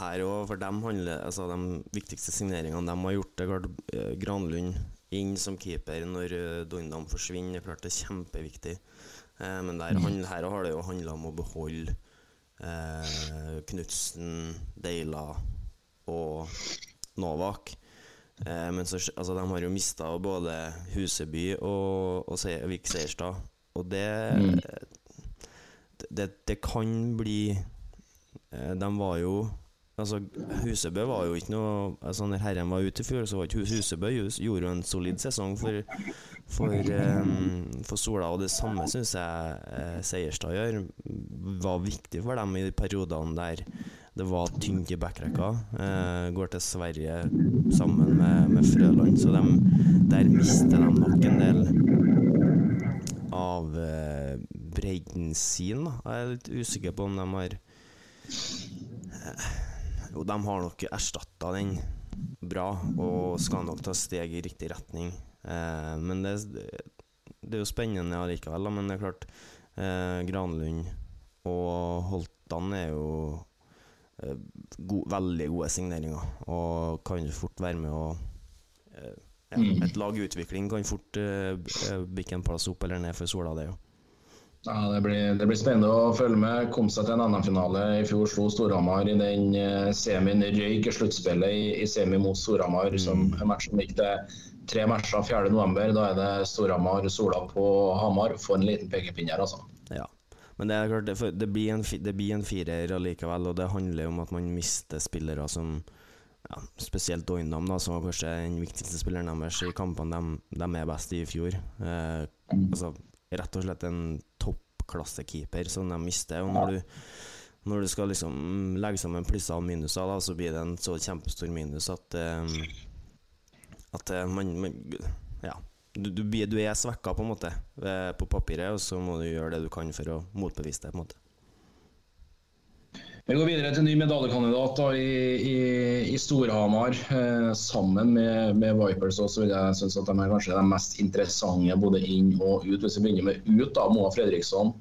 her òg, for dem handler altså, De viktigste signeringene de har gjort, det er klart eh, Granlund inn som keeper når Dondam forsvinner. Det er klart det er kjempeviktig. Eh, men der, han, her har det jo handla om å beholde eh, Knutsen, Deila og Novak. Eh, men så, altså, de har jo mista både Huseby og, og Se- Vik Seierstad. Og det, det Det kan bli eh, De var jo Altså, Husebø var jo ikke noe altså, Når Herren var ute i fjor, så var ikke Husebø gjorde jo en solid sesong for, for, um, for Sola. Og det samme syns jeg eh, Seierstad gjør. Var viktig for dem i de periodene der det var tynt i backrekka. Eh, går til Sverige sammen med, med Frøland, så de, der mister de nok en del av eh, bredden sin. Da. Jeg er litt usikker på om de har eh, Jo, de har nok erstatta den bra, og skal nok ta steg i riktig retning. Eh, men det, det er jo spennende allikevel, da. Men det er klart, eh, Granlund og Holtan er jo eh, gode, veldig gode signeringer, og kan fort være med å eh, ja, Et lag i utvikling kan fort uh, bikke en plass opp eller ned for Sola, det jo. Ja, det blir, det blir spennende å følge med. Kom seg til en NM-finale. I fjor slo Storhamar i den eh, semien. Røyk i sluttspillet i, i semi mot Storhamar. Som en som gikk til tre matcher 4.11. Da er det Storhamar-Sola på Hamar. Få en liten pekepinn her, altså. Ja. Men det er klart, det, det, blir en, det blir en firer allikevel, og det handler om at man mister spillere som ja, Spesielt Doindam, da, som var kanskje den viktigste spilleren deres i kampene de, de er best i i fjor. Eh, altså, rett og slett en toppklassekeeper som de mister. Og når du, når du skal liksom legge sammen plusser og minuser, da, så blir det en så kjempestor minus at eh, At eh, man, man Ja. Du, du, du er svekka, på en måte, eh, på papiret, og så må du gjøre det du kan for å motbevise det. på en måte Vi går videre til ny medaljekandidat da, i, i, i Storhamar. Eh, sammen med, med Vipers også, vil jeg synes at de er kanskje de mest interessante både inn og ut. Hvis vi begynner med ut, da, Moa Fredriksson.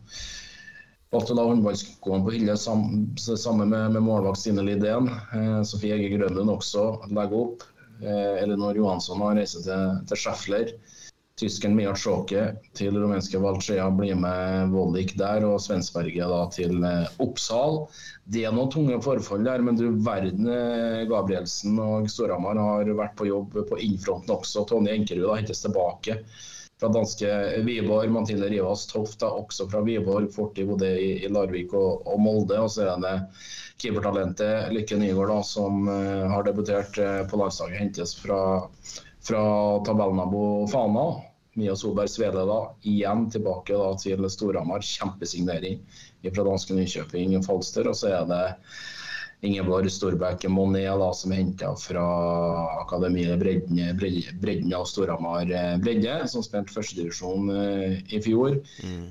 Valgte da håndballskoene på hylle sam, sammen med, med målvakt Stine Lidén. Eh, Sofie Ege Grønlund også legger opp. Eh, Elinor Johansson har reist til, til Schäffler. Tyskeren Mia Sjåke til rumenske Valcea blir med Vollik der, og Svensberget da til eh, Oppsal. Det er noen tunge forfall der, men du verden eh, Gabrielsen og Storhamar har vært på jobb på innfronten også. Tonje Enkerud hentes tilbake fra danske Wiborg. Mathilde Rivas Toft da også fra Wiborg, fortid både i, Larvik og, og Molde. Og så er det keepertalentet Lykke Nygaard da, som eh, har debutert på landslaget, hentes fra, fra tabellnabo Fana. Mia Solberg Svele da, igjen tilbake da, til Storhamar. Kjempesignering fra danske Nykjøping Falster. Og så er det Ingeborg Storbekk Monet da, som er henta fra akademiet Bredden, Bredden, av Storhamar eh, Bredde, som spilte førstedivisjon eh, i fjor.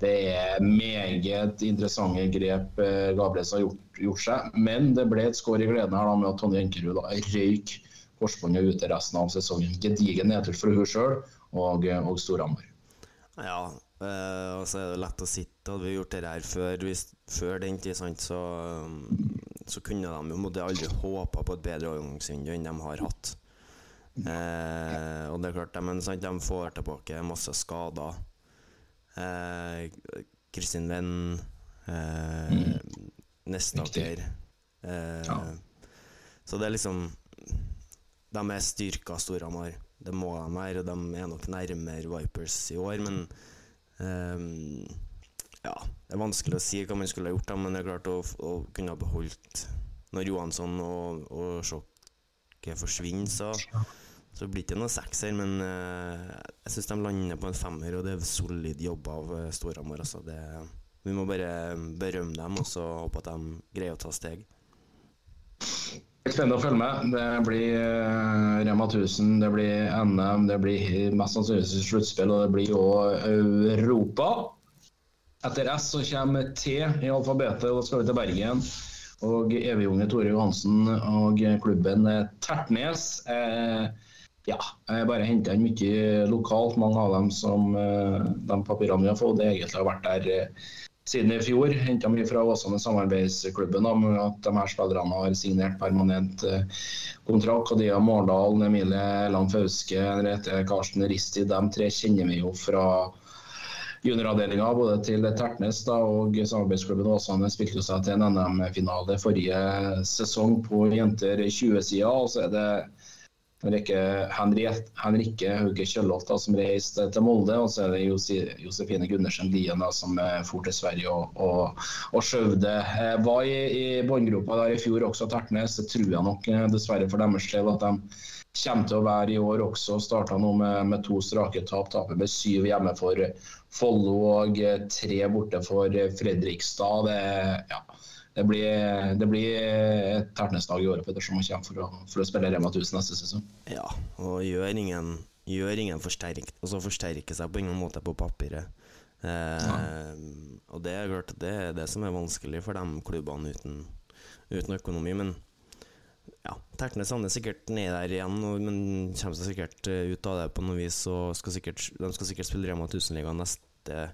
Det er meget interessante grep eh, Gabriels har gjort, gjort seg. Men det ble et skår i gleden her da, med at Tonje Enkerud røyk korsbåndet ute resten av sesongen. Gedigen nedtur for hun sjøl og, og Storhamar. Ja, eh, og så er det lett å sitte. Hadde vi gjort det her før, hvis, før den tid, så, um, så kunne de jo måtte aldri håpa på et bedre overgangsvindu enn de har hatt. Eh, og det er klart, men, sant, de får tilbake masse skader. Eh, Kristin Venn, eh, Nestaker eh, Ja. Så det er liksom De er styrka Storhamar. Det må de være, og de er nok nærmere Vipers i år, men um, Ja, det er vanskelig å si hva man skulle ha gjort, men det er klart å, å kunne ha beholdt Når Johansson og, og Sjokket forsvinner, så, så blir det ikke noe sekser, men uh, jeg syns de lander på en femmer, og det er solid jobb av uh, Storhamar. Altså. Vi må bare berømme dem og så håpe at de greier å ta steg. Spennende å følge med. Det blir eh, Rema 1000, det blir NM, det blir mest sannsynlig sluttspill, og det blir òg Europa. Etter S så kommer T i alfabetet, og da skal vi til Bergen. Og evigunge Tore Johansen og klubben eh, Tertnes. Eh, ja, jeg bare henter inn mye lokalt. Mange av dem som eh, de papirene vi har fått, egentlig har vært der eh, siden i fjor. Henta mye fra Åsane samarbeidsklubben om at de her spillerne har signert permanent eh, kontrakt. Kadia Mårdal, Emilie Land Fauske, Rete Karsten Risti, de tre kjenner vi jo fra junioravdelinga både til Tertnes da, og samarbeidsklubben Åsane spilte seg til en NM-finale forrige sesong på jenter 20-sida. Og så er det Henrikke, Hauge Kjøllholt som reiste til Molde. Og så er det Josefine Gundersen Lien som eh, for til Sverige og, og, og skjøvde. Eh, var i, i båndgropa der i fjor også, Tertnes. Det tror jeg nok eh, dessverre for deres del at de kommer til å være i år også. Starta nå med, med to strake tap. Taper med syv hjemme for Follo og tre borte for Fredrikstad. Det, ja, det, blir, det blir et Tertnes-lag i året Petter, som kommer for å, for å spille Rema 1000 neste sesong. Ja, og gjør ingen, gjør ingen forsterk, altså forsterker seg på ingen måte på papiret. Eh, og det er klart det er det som er vanskelig for de klubbene uten, uten økonomi. Men ja, Tertnes havner sikkert ned der igjen, og, men kommer seg sikkert eh, ut av det på noe vis. Og skal sikkert, de skal sikkert spille Rema 1000-ligaen neste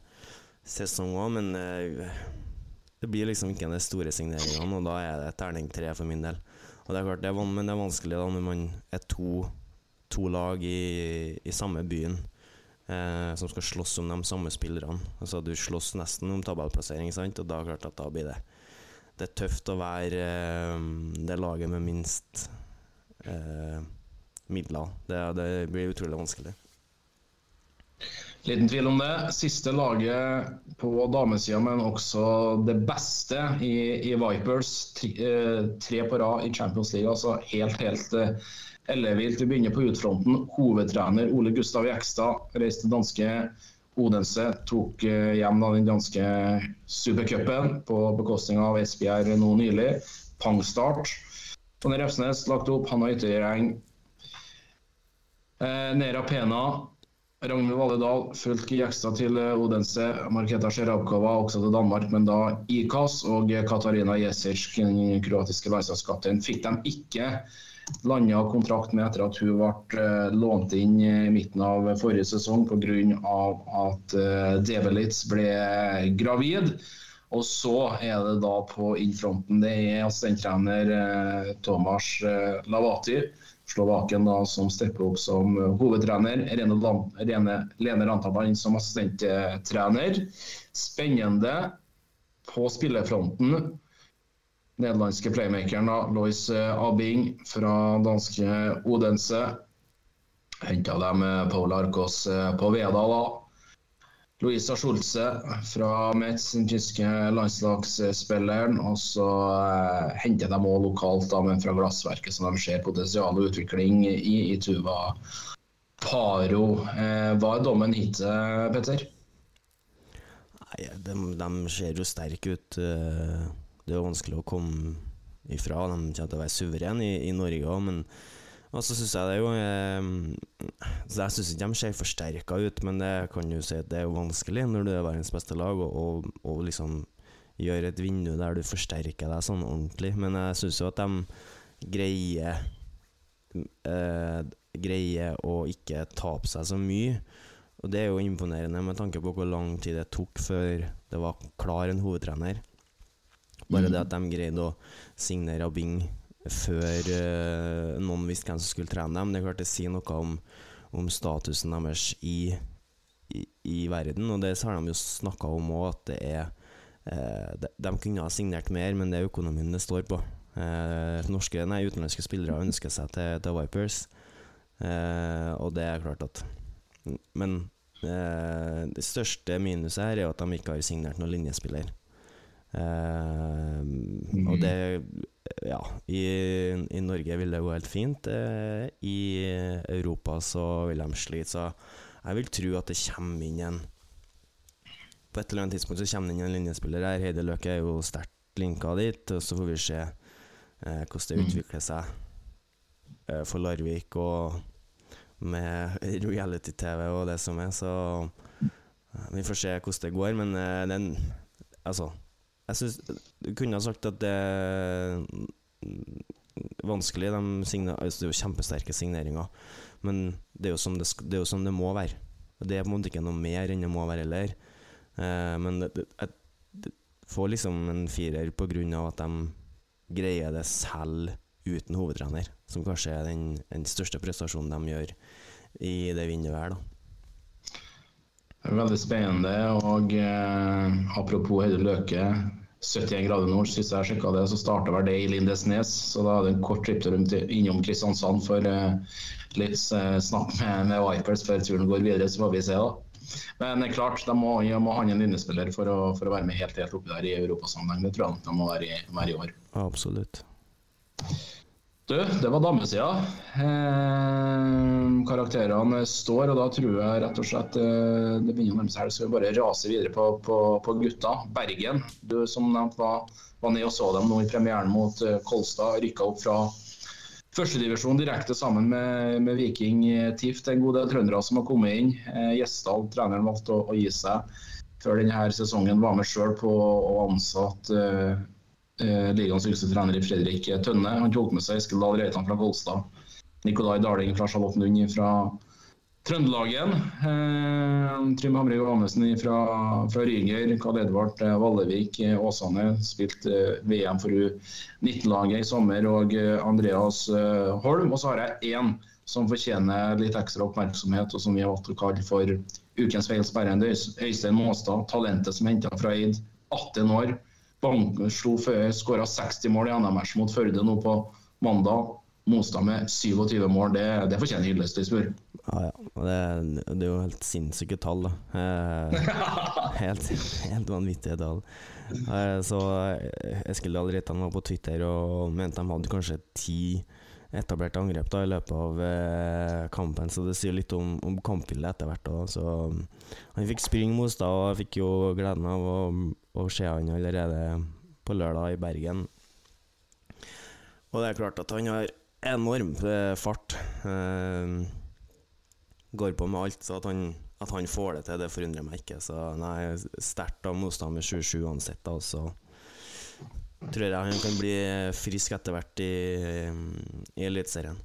sesong òg, men eh, det blir liksom ikke de store signeringene, og da er det terning tre for min del. Og det er klart, det er, men det er vanskelig da når man er to, to lag i, i samme byen eh, som skal slåss om de samme spillerne. Altså Du slåss nesten om tabellplassering, sant? og da klart at da blir det Det er tøft å være eh, det laget med minst eh, midler. Det, det blir utrolig vanskelig. Liten tvil om det. Siste laget på damesida, men også det beste i, i Vipers. Tre, eh, tre på rad i Champions League. Altså helt, helt eh, ellevilt. Vi begynner på utfronten. Hovedtrener Ole Gustav Jekstad reiste danske Odense. Tok eh, hjem da den danske supercupen på bekostning av Esbjerg nå nylig. Pangstart. Tonje Refsnes lagt opp. Hanna Yttergjeng. Eh, Nera Pena Ragnhild Valledal fulgte Jekstad til eh, Odense. Marketa Sjerabkova også til Danmark, men da IKAS. Og Katarina Jesic, den kroatiske landslagskapteinen, fikk de ikke landa kontrakt med etter at hun ble eh, lånt inn i midten av forrige sesong pga. at Develitz ble gravid. Og så er det da på innfronten. Det er assistenttrener eh, Tomas eh, Lavati, slovaken da, som stepper opp som eh, hovedtrener. Rene, Lene Rantaland som assistenttrener. Spennende på spillerfronten. Nederlandske playmakeren da, Lois eh, Abing fra danske Odense. Henta dem eh, Paul Arkos eh, på Veda da. Louisa Schulze fra Metz, den tyske landslagsspilleren. Og så eh, henter de òg lokalt, da, men fra Glassverket, som de ser potensial og utvikling i, i Tuva Paro. Eh, hva er dommen hittil, Petter? Nei, de, de ser jo sterke ut. eh, Det er vanskelig å komme ifra. De kommer til å være suverene i, i Norge òg, men og så syns jeg det er jo eh, så Jeg syns ikke de ser forsterka ut, men det kan jo si at det er jo vanskelig når du er verdens beste lag, og, og, og liksom gjøre et vindu der du forsterker deg sånn ordentlig. Men jeg syns jo at de greier eh, greier å ikke tape seg så mye. Og det er jo imponerende med tanke på hvor lang tid det tok før det var klar en hovedtrener. Bare det at de greide å signere Abing før uh, noen visste hvem som skulle trene dem, det er klart det sier noe om, om statusen deres i, i, i verden. Og det har de jo snakka om òg, at det er uh, de, de kunne ha signert mer, men det er økonomien det står på. Uh, norske, nei, utenlandske spillere ønsker seg til, til Vipers, og det er klart at Men det største minuset her er at de ikke har signert noen linjespiller. Og det Ja, i, i Norge vil det gå helt fint. Eh, I Europa så vil de slite, så jeg vil tro at det kommer inn en På et eller annet tidspunkt så kommer det inn en linjespiller her. Heidi Løke er jo sterkt linka dit, og så får vi se eh, hvordan det utvikler seg eh, for Larvik og med reality-TV og det som er, så eh, vi får se hvordan det går. Men eh, den Altså, jeg syns Du kunne ha sagt at det er vanskelig. De signer, altså det er jo kjempesterke signeringer, men det er jo sånn det, det, jo sånn det må være. Det er på en måte ikke noe mer enn det må være heller. Eh, men jeg får liksom en firer på grunn av at de greier det selv uten hovedtrener, som kanskje er den, den største prestasjonen de gjør i det vinduet her, da. Veldig spennende. Og eh, apropos Heidi Løke. 71 grader nord, sist jeg sjekka det, så starta vel det i Lindesnes. Så da er det en kort tripp til- til- innom Kristiansand for eh, litt eh, snakk med, med Vipers før turen går videre. Så får vi se, da. Men klart, de må, de må ha en linjespiller for å, for å være med helt, helt oppi der i europasammenheng. Det tror jeg de må være i, være i år. Absolutt. Du, det var damesida. Eh, karakterene står, og da tror jeg rett og slett eh, det begynner å nærme seg helg. Så vi bare rase videre på, på, på gutta. Bergen, du som nevnt var, var ned og så dem nå i premieren mot eh, Kolstad. Rykka opp fra førstedivisjon direkte sammen med, med Viking eh, TIF. Det er en god del trøndere som har kommet inn. Eh, Gjesdal, treneren, valgte å, å gi seg før denne sesongen. Var med sjøl på å ansatte eh, ligaens yngste trener i Fredrik Tønne. Han tok med seg Eskil Dahl Reitan fra Kolstad, Nikolai Daling fra Charlottenlund fra Trøndelagen, eh, Trym Hamre Johannessen fra, fra Ryger, Karl Edvard eh, Vallevik eh, Åsane, spilt eh, VM for U19-laget i sommer, og eh, Andreas Holm. Og så har jeg én som fortjener litt ekstra oppmerksomhet, og som vi har valgt å kalle for ukens feil sperrende. Øystein Måstad, talentet som henta fra Eid, 18 år. Bank, slo før, skåra 60 mål i NM-match mot Førde nå på mandag. Mostad med 27 mål, det, det fortjener hyllest, hvis du spør. Ja, ja. Det, det er jo helt sinnssyke tall, da. Eh, helt, helt vanvittige tall. Eh, så Eskil Dahl Reitan var på Twitter og mente de hadde kanskje ti etablerte angrep da i løpet av eh, kampen, så det sier litt om, om kampbildet etter hvert. da. Så Han fikk springe Mostad, og jeg fikk jo gleden av å, å se han allerede på lørdag i Bergen. Og det er klart at han har enorm eh, fart. Eh, går på med alt, så at han, at han får det til, det forundrer meg ikke. Så nei, sterkt av motstand med 7-7 uansett, da, så tror jeg han kan bli frisk etter hvert i, i Eliteserien.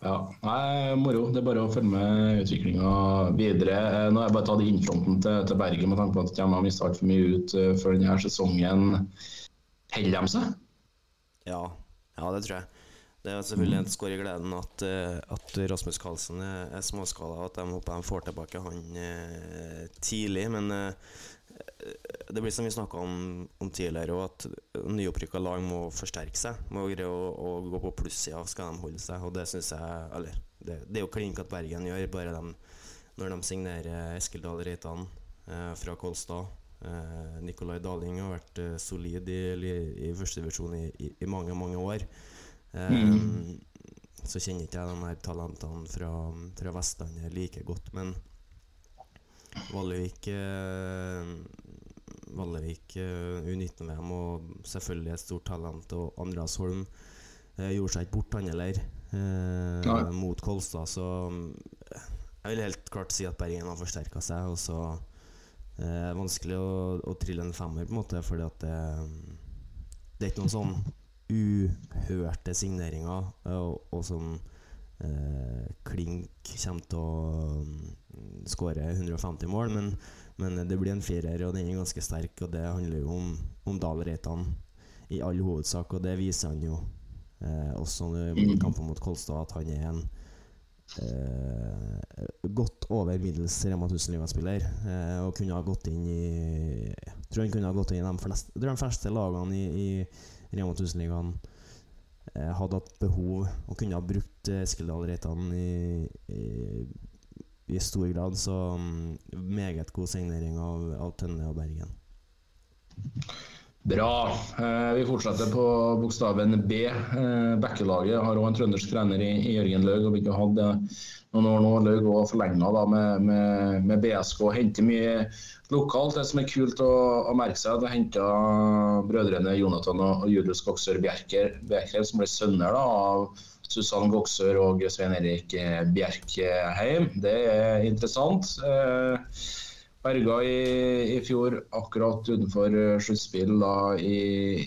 Ja, nei, moro. Det er bare å følge med utviklinga videre. Eh, Nå har jeg bare tatt innfronten til, til Bergen med tanke på at de har mista altfor mye ut eh, før denne sesongen. Holder de seg? Ja, ja, det tror jeg. Det er selvfølgelig et skår i gleden at, eh, at Rasmus Karlsen er, er småskala, og at de håper de får tilbake han tidlig. Men det blir som vi snakka om, om tidligere, at nyopprykka lag må forsterke seg. Må greie å, å gå på plussida skal de holde seg, og det syns jeg Eller, det, det er jo klink at Bergen gjør, bare de, når de signerer Eskildal Reitan eh, fra Kolstad. Eh, Nikolai Daling har vært eh, solid i, i, førstedivisjon i, i, i mange, mange år. Eh, Så kjenner ikke jeg de her talentene fra, fra Vestlandet like godt, men Vallevik eh, Vallevik eh, U19-VM og selvfølgelig et stort talent. Og Andreas Holm eh, gjorde seg ikke bort, han heller, eh, mot Kolstad. Så jeg vil helt klart si at Bergen har forsterka seg. Og så eh, vanskelig å, å trille en femmer, på en måte, fordi at det, det er ikke noen sånn uhørte signeringer, og, og som eh, Klink kommer til å mm, skåre 150 mål, men, men det blir en firer, og den er ganske sterk, og det handler jo om, om Dahl Reitan i all hovedsak, og det viser han jo eh, også i kampen mot Kolstad, at han er en eh, godt over middels Rema 1000-ligaspiller. Eh, og kunne ha gått inn i Jeg tror han kunne ha gått inn i de fleste, de fleste lagene i, i Rema 1000-ligaen eh, hadde hatt behov og kunne ha brukt eh, Eskildal Reitan i, i, i stor grad. Så mm, meget god signering av, av Tønne og Bergen. Bra. Eh, vi fortsetter på bokstaven B. Eh, Bekkelaget har òg en trøndersk trener i, i Jørgen Laug. og Vi ikke hatt det noen år nå. Laug og forlenga med, med, med, BSK. Henter mye lokalt. Det som er kult å, å merke seg, det henta brødrene Jonathan og, og Julius Koksør Bjerker, Bjerker, som ble sønner da, av Susann Goksør og Svein Erik Bjerkheim. Det er interessant. Eh, Berga i, i, fjor akkurat utenfor eh, sluttspill i,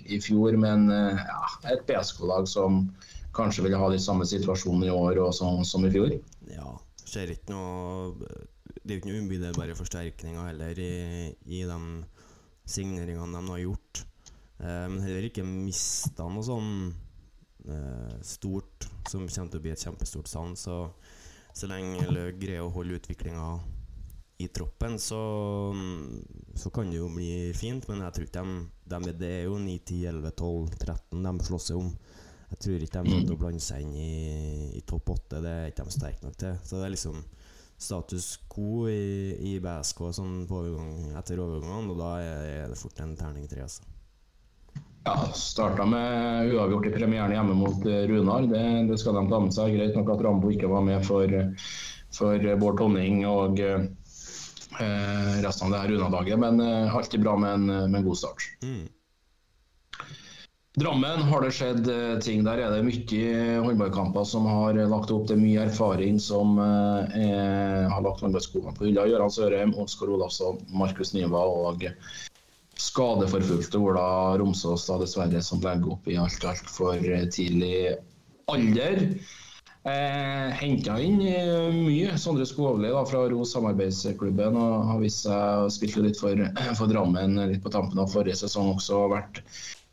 i, fjor, men eh, ja, et BSK-lag som kanskje vil ha de samme situasjonene i år som, som i fjor. Ja, ser ikke noe Det er ikke noe umiddelbare forsterkninger heller i, i de signeringene de har gjort. Eh, men heller ikke mista noe sånn eh, stort som kommer til å bli et kjempestort savn. Så, så lenge Løg greier å holde utviklinga i troppen, så, så kan det jo bli fint. Men jeg tror ikke de, de Det er jo 9, 10, 11, 12, 13 de slåss om. Jeg tror ikke de kommer til å blande seg inn i, i topp 8. Det er ikke de sterke nok til. Så det er liksom status quo i, i BSK sånn overgang, etter overgangene, og da er det fort en terning tre. Altså. Ja, Starta med uavgjort i premieren hjemme mot eh, Runar. Det, det skal de ta med seg. Greit nok at Rambo ikke var med for, for Bård Tonning og eh, eh, resten av det her Runa-laget. Men eh, alltid bra med en, med en god start. Mm. Drammen har det skjedd eh, ting. Der er det mye håndballkamper som har lagt opp til mye erfaring som eh, har lagt håndballskoene på hylla. Gøran Sørheim, Oskar Olafsson, Markus Niva og skadeforfulgte Ola Romsås, da dessverre, som legger opp i alt altfor tidlig alder. Eh, Henta inn eh, mye. Sondre Skåvli fra Ros samarbeidsklubben og har vist seg å spille litt for, for, Drammen litt på tampen av forrige sesong. Også vært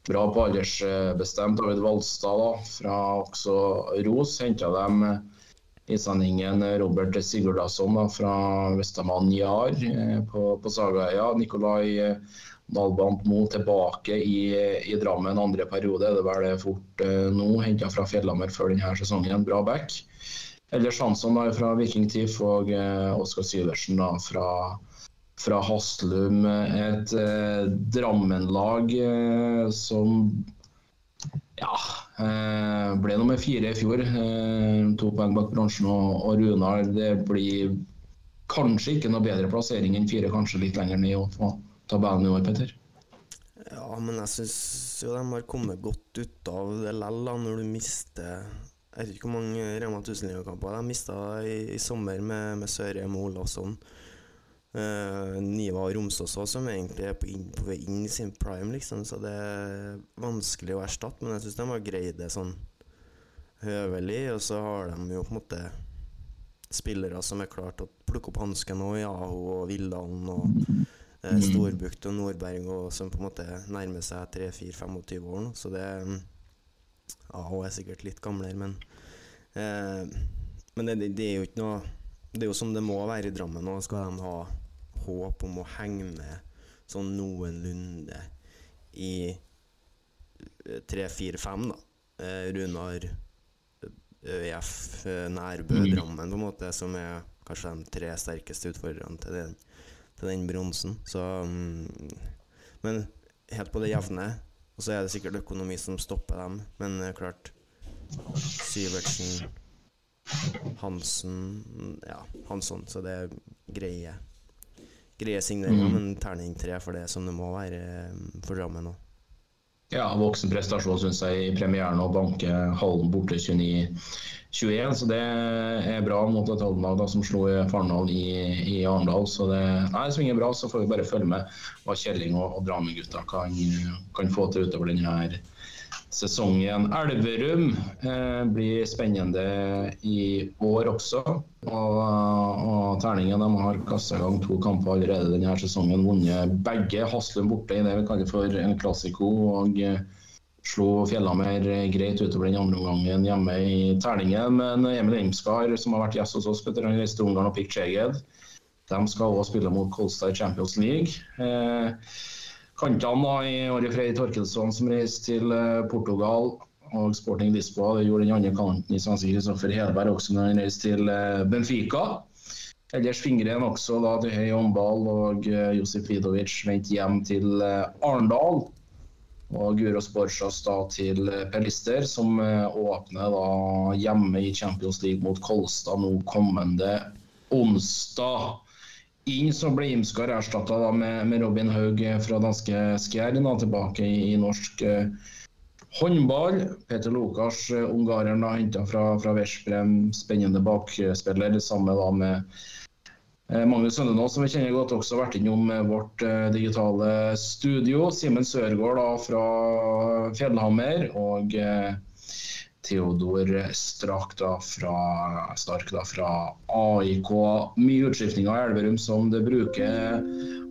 bra på aldersbestemt. David Valstad da, fra også Ros henta dem islendingen Robert Sigurdasson da, fra Vestamann Jar eh, på, på Sagaøya. Nikolai Dalbant Mo tilbake i, i, Drammen andre periode, er det vel det fort eh, nå. Henta fra Fjellhammer før denne sesongen. Bra back. Ellers Hansson fra Viking TIF og eh, Oskar Syversen da, fra, fra Haslum. Et eh, Drammen-lag eh, som ja, eh, ble nummer fire i fjor. Eh, to poeng bak bransjen og, og Runar. Det blir kanskje ikke noe bedre plassering enn fire, kanskje litt lenger ned. Også tabellen i år, Petter? Ja, men jeg syns jo de har kommet godt ut av det lell, når du mister Jeg vet ikke hvor mange Rema 1000-ligakamper de mista i, i, sommer med, med Sørheim og Olavsson. Uh, Niva og Romsås òg, som egentlig er på, inn, på vei inn i sin prime, liksom, så det er vanskelig å erstatte. Men jeg syns de har greid det sånn høvelig, og så har de jo på en måte spillere som er klart å plukke opp hansken, og Jaho og Villdalen og eh, mm. Storbukt og Nordberg, og som på en måte nærmer seg 3-4-25 år nå. Så det Ja, hun er sikkert litt gamlere, men eh, Men det, det, er jo ikke noe Det er jo som det må være i Drammen nå. Skal de ha håp om å henge med sånn noenlunde i 3-4-5, da. Eh, Runar, ØIF, Nærbø, mm. Drammen, på en måte, som er kanskje de tre sterkeste utfordrerne til den til den bronsen. Så um, Men helt på det jevne. Og så er det sikkert økonomi som stopper dem. Men uh, klart Syvertsen, Hansen Ja, Hansson. Så det er greie greie signeringer, mm. men terning tre for det som det må være um, for Drammen òg. Ja, voksen prestasjon synes jeg i premieren å banke Hallen borte 29 21, så det er bra mot et Hallenlag som slo Farendal i, i Arendal. Så det, nei, svinger bra, så får vi bare følge med hva Kjelling og, og Drammen-gutta kan, kan, få til utover denne sesongen. Elverum eh, blir spennende i år også. Og, og Terningen de har kasta i gang to kamper allerede denne sesongen. Vunnet begge. Haslum borte i det vi kaller for en klassiko. og eh, Slo Fjellhammer greit utover den andre omgangen hjemme i Terningen. Men Emil Imskar, som har vært gjest hos oss, han reiste til Ungarn og fikk Skjeged. De skal også spille mot Colstar Champions League. Eh, kantene i Åre Frei Torkelsson som reiste til eh, Portugal og Sporting Lisboa. Det gjorde den andre kanten i svenske Kristoffer Hedberg også når han reiste til eh, Benfica. Ellers Fingren også da, til høy håndball, og Josef Josip Vidovic vendte hjem til eh, Arendal. Og Guros Borchas da til eh, Pelister, som eh, åpner da hjemme i Champions League mot Kolstad nå kommende onsdag. Inn så ble Imskar erstatta med, med Robin Haug fra danske Skjern, tilbake i, i norsk eh, håndball. Peter Lukas, eh, ungareren, henta fra, fra Veszprem, spennende bakspiller. Samme da med eh, Magnus Søndenås, som vi kjenner godt, også vært innom eh, vårt eh, digitale studio. Simen Sørgaard da, fra Fjellhammer. og eh, Theodor Strak da fra, Stark da fra AIK. Mye utskiftninger i Elverum som det bruker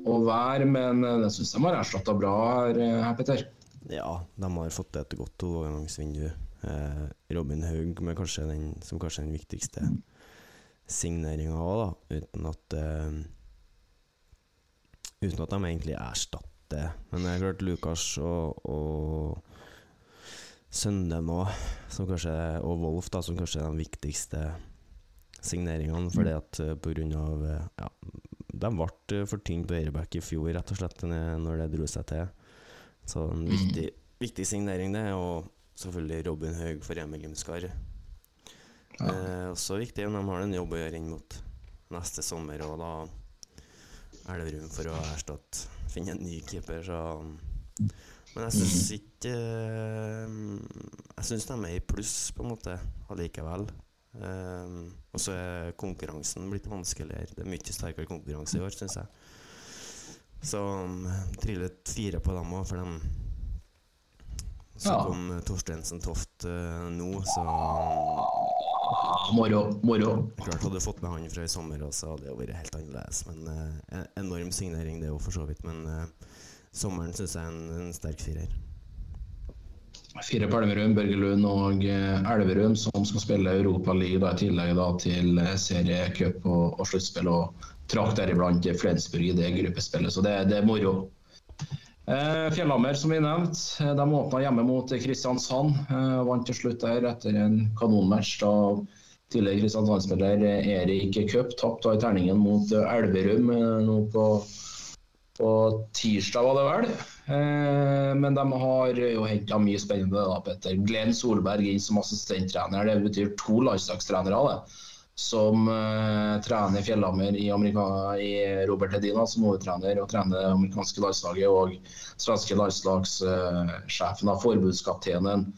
å være, men eh, det syns de har erstatta bra eh, her, Petter. Ja, de har fått et godt overgangsvindu. Eh, Robin Haug med kanskje den, som kanskje den viktigste signeringa òg. Uten at eh, Uten at de egentlig erstatter. Men det er klart Lukas og, og Søndem som kanskje, og Wolf, da, som kanskje er de viktigste signeringene. Fordi at eh, på grunn av eh, ja, De ble for tynne på høyreback i fjor, rett og slett, når det dro seg til. Så en viktig, viktig signering, det. Og selvfølgelig Robin Haug for Emil Imskar. Eh, også viktig om de har en jobb å gjøre inn mot neste sommer, og da er det rom for å erstatte Finne en ny keeper, så Men jeg syns ikke eh, Jeg syns de er i pluss, på en måte, allikevel. Um, og så er konkurransen blitt vanskeligere. Det er mye sterkere konkurranse i år, syns jeg. Så um, triller fire på dem òg, for dem Så Ja. kom Torstensen Toft uh, nå, så Moro. moro. Klart Hadde du fått med han fra i sommer, og så hadde det vært helt annerledes. Men uh, en Enorm signering, det jo for så vidt. Men eh, sommeren syns jeg er en, en sterk firer. Fire på Elverum, Børgelund og eh, Elverum som skal spille Europa League da, i tillegg da, til eh, seriecup og, og sluttspill. Og trakk deriblant Flensburg i det gruppespillet, så det, det er moro. Eh, Fjellhammer, som vi nevnte, eh, de åpna hjemme mot Kristiansand. Vant til slutt der etter en kanonmatch. da Tidligere Kristiansand-spiller Erik Cup tapte i terningen mot Elverum nå på, på tirsdag, var det vel. Eh, men de har jo henta mye spennende. da, Petter. Glenn Solberg inn som assistenttrener. Det betyr to landslagstrenere. det som eh, trener Fjellhammer i, i Robert Hedina som hovedtrener, og trener det amerikanske landslaget. Og svenske landslagssjefen, av forbundskapteinen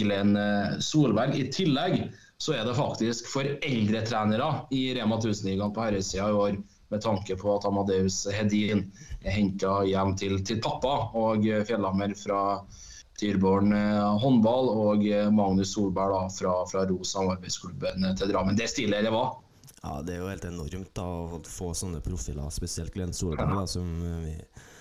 Glenn eh, Solberg. I tillegg så er det faktisk for eldre trenere i Rema 1000-ligaen på herresida i år. Med tanke på at Amadeus Hedin er henta hjem til, til pappa, og Fjellhammer fra Tyrborn eh, håndball og eh, Magnus Solberg da, fra, fra RO samarbeidsklubben til Drammen. Det stilig det var. Ja, det er jo helt enormt da å få sånne profiler, spesielt Glenn Solberg. Da, som eh, vi,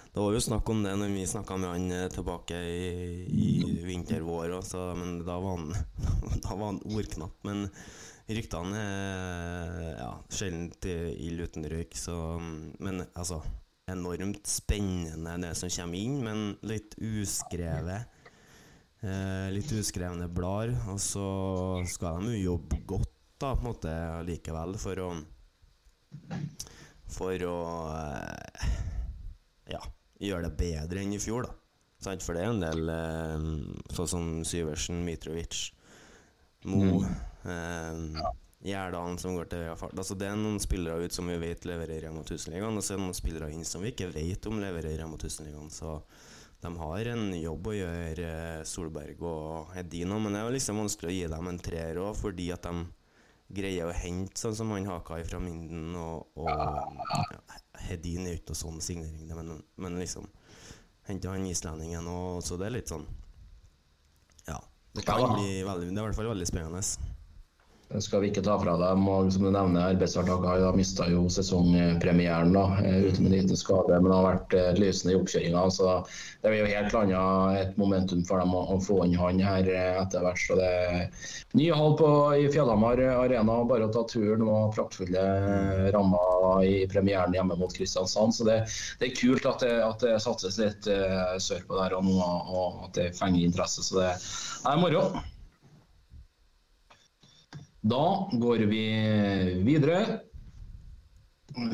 det var jo snakk om det når vi snakka med han tilbake i, i vinter-vår, men da var han, da var han ordknapp. Men ryktene er ja, sjelden ild uten røyk, så Men altså Enormt spennende det som kommer inn, men litt uskrevet. Eh, litt uskrevne blader. Og så skal de jo jobbe godt da, på en måte likevel, for å For å eh, ja, gjøre det bedre enn i fjor, da. For det er en del eh, sånn som Syversen, Mitrovic, Mo eh, Gjerdalen som går til fart. Altså, det er noen spillere ut som vi vet leverer i Rema 1000-ligaen, og så er det noen spillere inn som vi ikke vet om leverer i Rema 1000-ligaen. Så de har en jobb å gjøre, eh, Solberg og Hedin men det er jo liksom vanskelig å gi dem en treer òg, fordi at de greier å hente sånn som han Haka fra Minden, og, og ja, Hedin er jo ikke noe sånn signering, men, men liksom Hente han islendingen, og så det er litt sånn Ja. Det kan bli veldig Det er i hvert fall veldig spennende. Skal vi ikke ta fra dem. og Som du nevner, Arbeidsartak har mista sesongpremieren da, eh, uten en liten skade. Men det har vært eh, lysende i oppkjøringa. Så det er jo helt annet et momentum for dem å, få inn han her eh, etter hvert. Så det er ny hall på, i Fjellhamar arena. Bare å ta turen og praktfulle rammer i premieren hjemme mot Kristiansand. Så det, det er kult at det, at det satses litt sørpå der og nå, og at det fenger interesse. Så det er moro. Da går vi videre.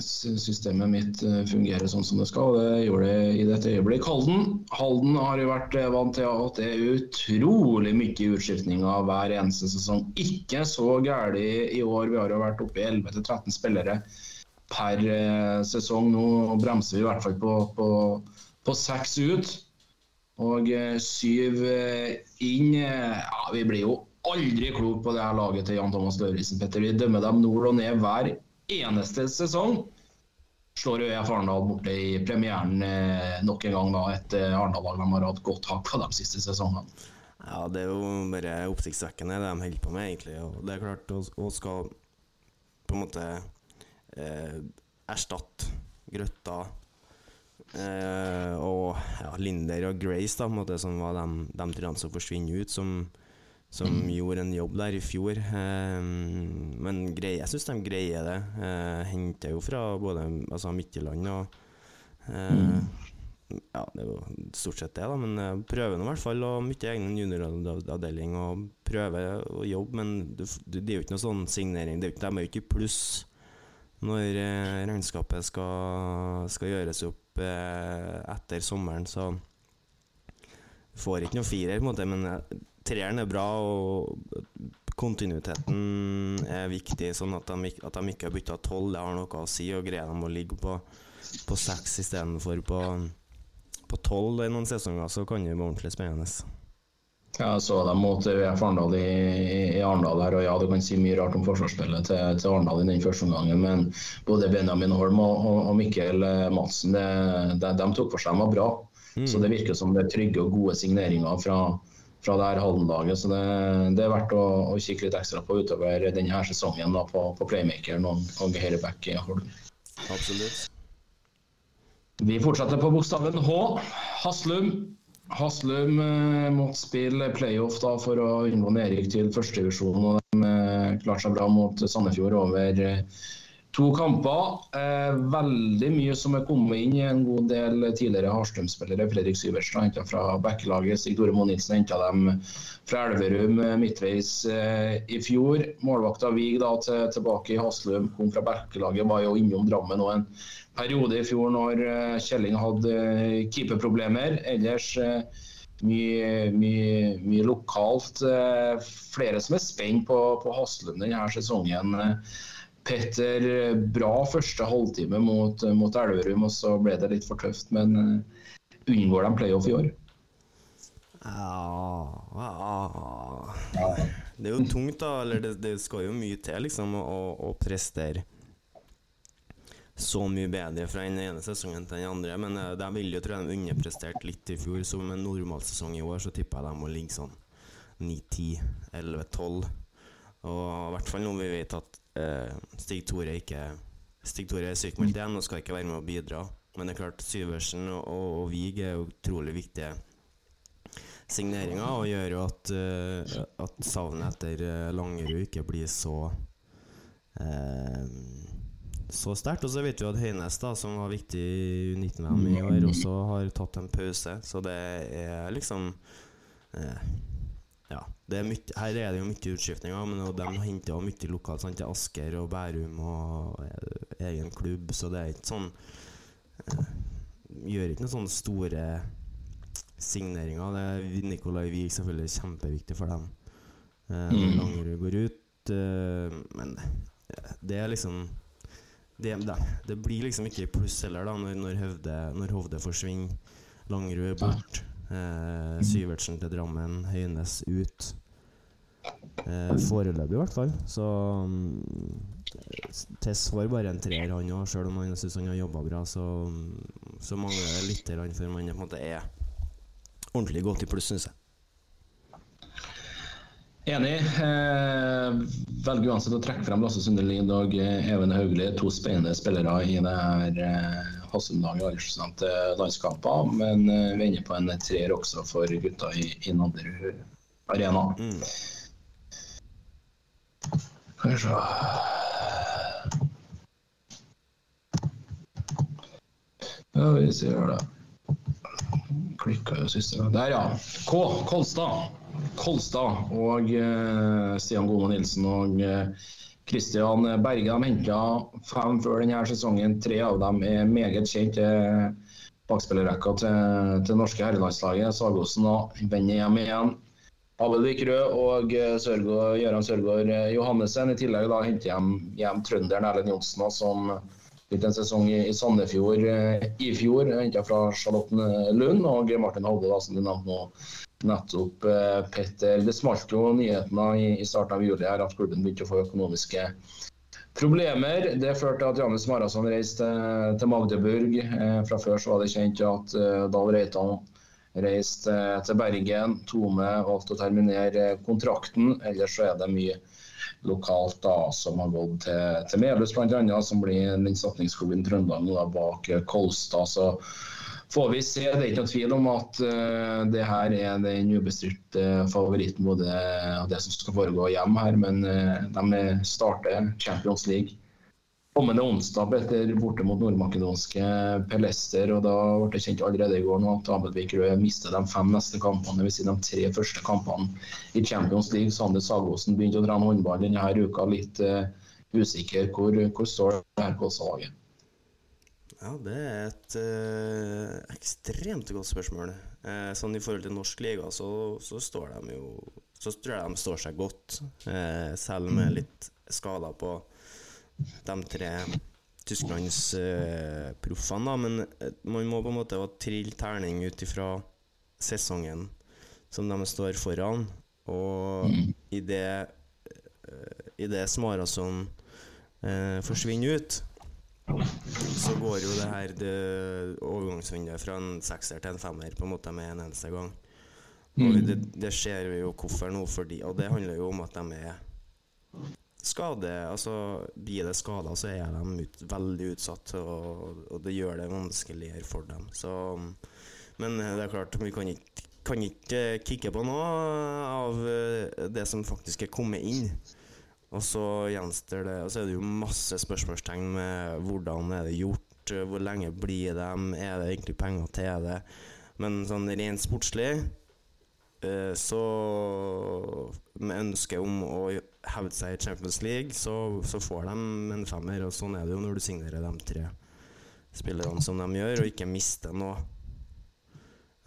Systemet mitt eh, fungerer sånn som det skal, og det gjorde det i dette øyeblikk. Halden Halden har jo vært eh, vant til at det er utrolig mye utskiftninger hver eneste sesong. Ikke så gærent i år. Vi har jo vært oppe i 11-13 spillere per eh, sesong. Nå bremser vi i hvert fall på, på, på seks ut. Og syv inn Ja, vi blir jo aldri klok på det her laget til Jan Thomas Lauritzen, Petter. Vi dømmer dem nord og ned hver eneste sesong. Slår ØF Arendal borte i premieren eh, nok en gang, da. Et Arendal-lag de har hatt godt tak på de siste sesongene. Ja, det er jo bare oppsiktsvekkende det de holder på med, egentlig. Og det er klart å, skal på en måte eh, erstatte Grøtta eh, og ja, Linder og Grace, da, måte, som var de, de som forsvinner ut, som, som gjorde en jobb der i fjor. Eh, men greier, jeg syns de greier det. Eh, henter jo fra både altså Midtjylland og eh, ja, det er jo stort sett det, da, men jeg prøver nå i hvert fall å mye egen junioravdeling og prøver å jobbe, men du, det er jo ikke noe sånn signering. Det er jo ikke, de er jo ikke pluss når eh, regnskapet skal, skal gjøres opp eh, etter sommeren, så får ikke noe firer, på en måte, men eh, treeren er bra, og kontinuiteten er viktig, sånn at de, at de ikke har bytta tolv, det har noe å si, og greier de å ligge på, på seks istedenfor på på tolv i noen sesonger, så kan det bli ordentlig spennende. Ja, Jeg så dem mot UF Arendal i, i- Arendal her, og ja, du kan si mye rart om forsvarsspillet til, til Arendal i den første omgangen, men både Benjamin Holm og, og, og Mikkel eh, Madsen, det, de, de tok for seg var bra. Så det virker som det er trygge og gode signeringer fra, fra det her Halden-laget. Så det, det er verdt å, å kikke litt ekstra på utover denne sesongen da, på, på playmakeren og, og høyreback i Holden. Absolutt. Vi fortsetter på bokstaven H. Haslum. Haslum eh, måtte spille playoff da for å unngå nedrykk til førstedivisjon. De eh, klarte seg bra mot Sandefjord over eh, to kamper. Eh, veldig mye som er kommet inn i en god del tidligere Harstrøm-spillere. Fredrik Syvertsen henta fra backelaget. Stig Tore Nilsen henta dem fra Elverum eh, midtveis eh, i fjor. Målvakta Vig da til, tilbake i Haslum, kom fra backelaget, var jo innom Drammen og en periode i fjor når eh, Kjelling hadde eh, keeperproblemer. Ellers eh, mye, mye, mye lokalt. Flere som er spent på, på Haslum denne sesongen. Eh, Petter, eh, bra første halvtime mot, mot Elverum, og så ble det litt for tøft. Men eh, unngår de playoff i år? Ja. Det er jo tungt, da. Eller det, det skal jo mye til, liksom, å, å prestere så mye bedre fra den ene sesongen til den andre. Men uh, de vil jo tro de underpresterte litt i fjor, så med en normalsesong i år så tipper jeg de må ligge sånn 9-10, 11-12. Og i hvert fall når vi vet at eh, Stig Tore ikke Stig Tore er sykmeldt igjen og skal ikke være med å bidra. Men det er klart, Syversen og, og, Vig er utrolig viktige signeringer og gjør jo at, uh, at savnet etter uh, Langerud ikke blir så eh, så sterkt. Og så vet vi at Høines, da, som var viktig i U19-VM i år, også har tatt en pause. Så det er liksom eh, Ja. Det er mye, her er det jo mye utskiftninger, men de henter jo mye lokalt. Sant? Er Asker og Bærum og eh, egen klubb, så det er ikke sånn eh, Gjør ikke noen sånne store signeringer. Det er Nikolai Wiig selvfølgelig kjempeviktig for dem. Eh, når Langerud går ut. Men det er liksom det, det, det blir liksom ikke pluss heller, da, når, når, Høvde, når Hovde forsvinner. Langerud er bort. Eh, Syvertsen til Drammen. Høynes ut. Eh, foreløpig, i hvert fall. Så um, Tess får bare en treer, han òg. Sjøl om han syns han har jobba bra, så, så mangler det litt før man på en måte er ordentlig godt i pluss, syns jeg. Enig. Eh, velger uansett å trekke frem Lasse Sundelin og eh, Even Hauglie, to spennende spillere i det her eh, alle aldersbestemte landskamper. Men uh, vi ender på en treer også for gutta i, i andre arena. Mm. Skal vi se Ja, vi ser det. Klikka jo siste. Der, ja. K. Kolstad. Kolstad og uh, Stian Gome Nilsen og eh, Christian Berge de henta fem før denne sesongen. Tre av dem er meget kjent til bakspillerrekka til, til norske herrelandslaget. Sagosen vender hjem igjen. Abelvik Rød og eh, Sørgaard, Gøran Sørgaard eh, Johannessen. I tillegg da henter hjem, hjem trønderen Erlend Johnsen, som spilte en sesong i, i Sandefjord eh, i fjor. Henta fra Charlotten Lund. Og Martin Hovde, da, som du nevnte nå, nettopp. eh, Petter. Det smalt jo nyhetene i, i starten av juli her at klubben begynte å få økonomiske problemer. Det førte til at Janus Marason reiste til, til Magdeburg. Eh, fra før så var det kjent at eh, Dahl Reitan reiste eh, til Bergen. Tome valgte å terminere kontrakten. Ellers så er det mye lokalt da, som har gått til, til Melhus bl.a., som blir den satningsklubben Trøndelag da, bak eh, Kolstad. Så får vi se. Det er ikke noe tvil om at uh, det her er den ubestridte favoritten både av det som skal foregå hjemme her, men uh, de starter Champions League kommende onsdag etter borte mot nordmakedonske Pelester. og Da ble det kjent allerede i går nå at Abelvik Rød mister de fem neste kampene. Dvs. Si de tre første kampene i Champions League. Sander Sagosen begynte å trene håndball denne uka. Litt uh, usikker. Hvor, hvor står Kolstad-laget? Ja, det er et uh, ekstremt godt spørsmål. Uh, sånn I forhold til norsk liga så, så står de jo Så tror jeg de står seg godt, selv med litt skader på de tre tysklandsproffene, da. Men eh, man må på en måte trille terning ut ifra sesongen som de står foran. Og i det i det Smarason eh, forsvinner ut, så går jo det her det overgangsvinduet fra en sekser til en femmer på en måte med en eneste gang. Og det, det ser vi jo hvorfor nå, fordi, og det handler jo om at de er skade Altså, blir det skader, så er de ut, veldig utsatt, og, og, det gjør det vanskeligere for dem. Så, men det er klart, vi kan ikke, kan ikke kikke på noe av eh, det som faktisk er kommet inn. Og så gjenstår det Og så er det jo masse spørsmålstegn med hvordan er det gjort, hvor lenge blir de, er det egentlig penger til det? Men sånn rent sportslig eh, så med ønske om å hevde seg i Champions League, så, så, får de en femmer. Og sånn er det jo når du signerer de tre spillerne som de gjør, og ikke mister noe.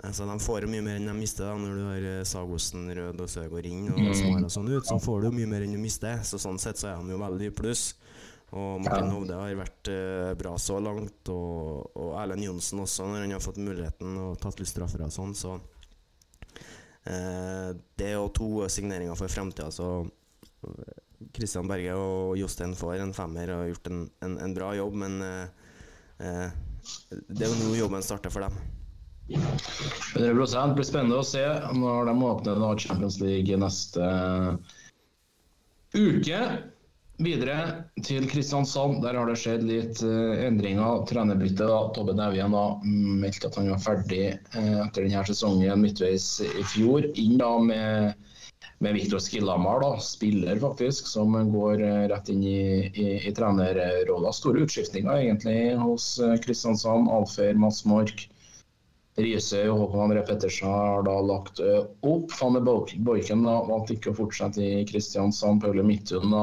Eh, så de får mye mer enn de mister da når du har eh, Sagosen, Rød og Søgaard inn og Smara sånn ut. Så får du mye mer enn du mister. Så sånn sett så er de jo veldig pluss. Og Martin Hovde har vært eh, bra så langt, og, og Erlend Johnsen også, når han har fått muligheten og tatt litt straffer og sånn, så eh, Det jo to signeringer for fremtida, så Kristian Berge og Jostein får en femmer og har gjort en, en, en bra jobb, men eh, det er jo nå jobben starter for dem. 100 blir spennende å se når de åpner da Champions League neste uke. Videre til Kristiansand. Der har det skjedd litt uh, endringer. Trenerbytte. Tobbe Nevjen meldte at han var ferdig etter denne sesongen midtveis i fjor. Inn da med, med Viktor Skilhamar, da, spiller faktisk, som går uh, rett inn i, i, i trenerrolla. Store utskiftninger egentlig hos Kristiansand. Alfer, Mads Mork. Riise og Håkon André Pettersen har da lagt opp. Fanne Boiken valgte ikke å fortsette i Kristiansand. Paule Midthun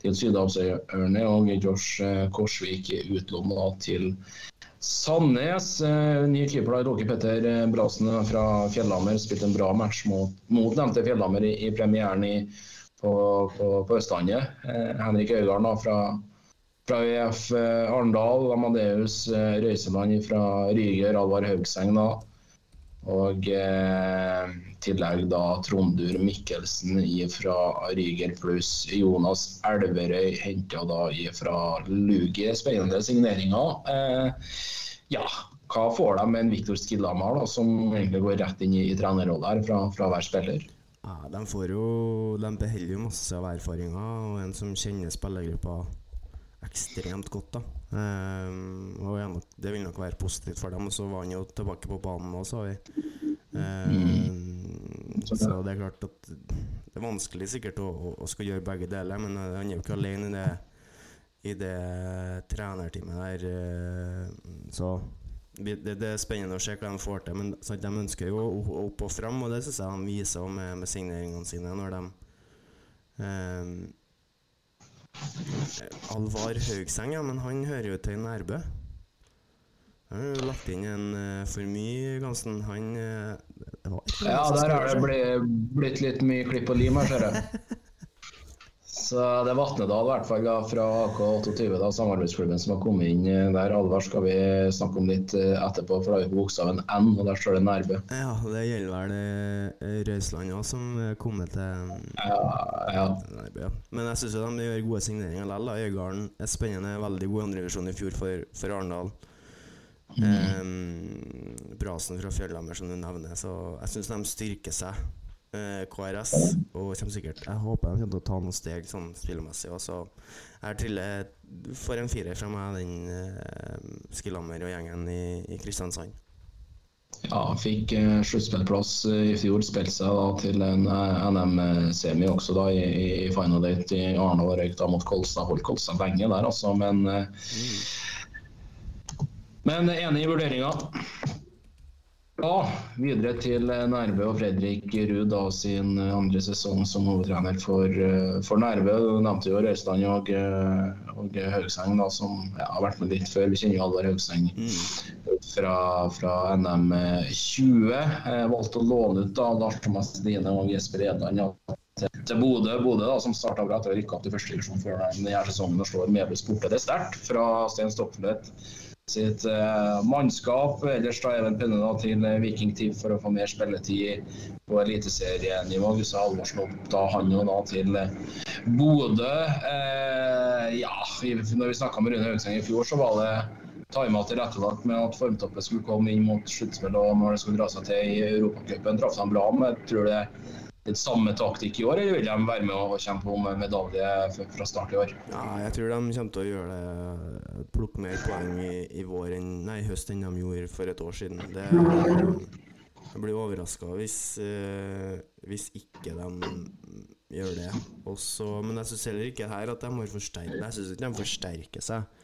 til Sydhavsøyene og Josh Korsvik utlånt til Sandnes. Ny keeper Råke Petter Brasen fra Fjellhammer spilte en bra match mot, mot nevnte Fjellhammer i, i premieren i, på, på, på, Østlandet. Henrik Øygarden fra fra ØF Arendal, Amadeus Røiseland fra Ryger, Alvar Haugseng. Og eh, tillegg da Trondur Mikkelsen fra Ryger pluss Jonas Elverøy henta da fra Lugi. Spennende signeringer. Eh, ja, hva får de med en Viktor Skillhamar, da, som egentlig går rett inn i, i trenerrollen her fra, fra hver spiller? Ja, de får jo De beholder jo masse av erfaringer, og en som kjenner spillergruppa ekstremt godt, da. um, og det vil nok være positivt for dem. Og så var han jo tilbake på banen nå, sa vi. Ehm, så det er klart at det er vanskelig sikkert å, å, å skal gjøre begge deler, men eh, han er jo ikke alene i det, i det trenerteamet der. eh, Så det, det er spennende å se hva de får til. Men sant, de ønsker jo opp og fram, og det syns jeg de viser med, med signeringene sine når de eh, Alvar Haugseng, ja, men han hører jo til Nærbø. Han har lagt inn en uh, for mye, Gansen. Han ikke Ja, der har det blitt, blitt litt mye klipp og lim her, ser jeg. Så det er Vatnedal i hvert fall da, fra AK28, da, samarbeidsklubben som har kommet inn eh, der. Alvar skal vi snakke om litt eh, etterpå, for da har vi bokstaven N, og der står det Nærbø. Ja, det gjelder vel eh, Røisland òg, som kommer kommet til Ja, ja. Nærbø. Ja. Men jeg syns de gjør gode signeringer likevel. Øygarden er spennende. Veldig god andrevisjon i fjor for, for Arendal. Em, Brasen fra Fjellhammer, som du nevner. Så jeg syns de styrker seg. uh, KRS. Og kommer sikkert Jeg håper de kommer til å ta noen steg sånn spillemessig. Og så jeg triller for en firer fra meg, den uh, Skillhammer og gjengen i, i Kristiansand. ja fikk uh, sluttspillplass eh, i fjor. Spilte seg da til en eh, NM-semi også da i, i Final date i Arendal. Røyk da mot Kolstad. Holdt Kolstad lenge der, altså, men eh, Men enig i vurderinga. Ja, videre til eh, Nærbø og Fredrik Ruud sin eh, andre sesong som hovedtrener for, eh, for Nærbø. Du nevnte jo Røystein og, og Haugseng, da, som ja, har vært med litt før. Vi kjenner jo Alvar Haugseng fra, fra NM 20. Jeg valgte å låne ut da, Lars Thomas Dine og Jesper Edland ja, til, til Bodø, Bodø da, som starta bra etter å rykke opp til første divisjon før denne sesongen og slår Melhus borte. Det er sterkt fra Stein Stokfeldt sitt eh, mannskap. Ellers da Even Penne da, til Viking Team for å få mer spilletid på eliteserienivå. Gustav Halvorsen opp da han jo da til eh, Bodø. Eh, ja, når vi snakka med Rune Høgseng i fjor, så var det timet tilrettelagt med at formtoppet skulle komme inn mot sluttspill og når det skulle dra seg til i Europacupen. Traff de bra. Men jeg tror det er litt samme taktikk i år, eller vil de være med og kjempe om medalje fra start i år? Ja, jeg tror de kommer til å gjøre det Plukke mer poeng i, i vår enn Nei, høst enn de gjorde for et år siden. Det, jeg blir overraska hvis, eh, hvis ikke de gjør det. Også, men jeg syns heller ikke her at de har forsterket Jeg syns ikke de forsterker seg.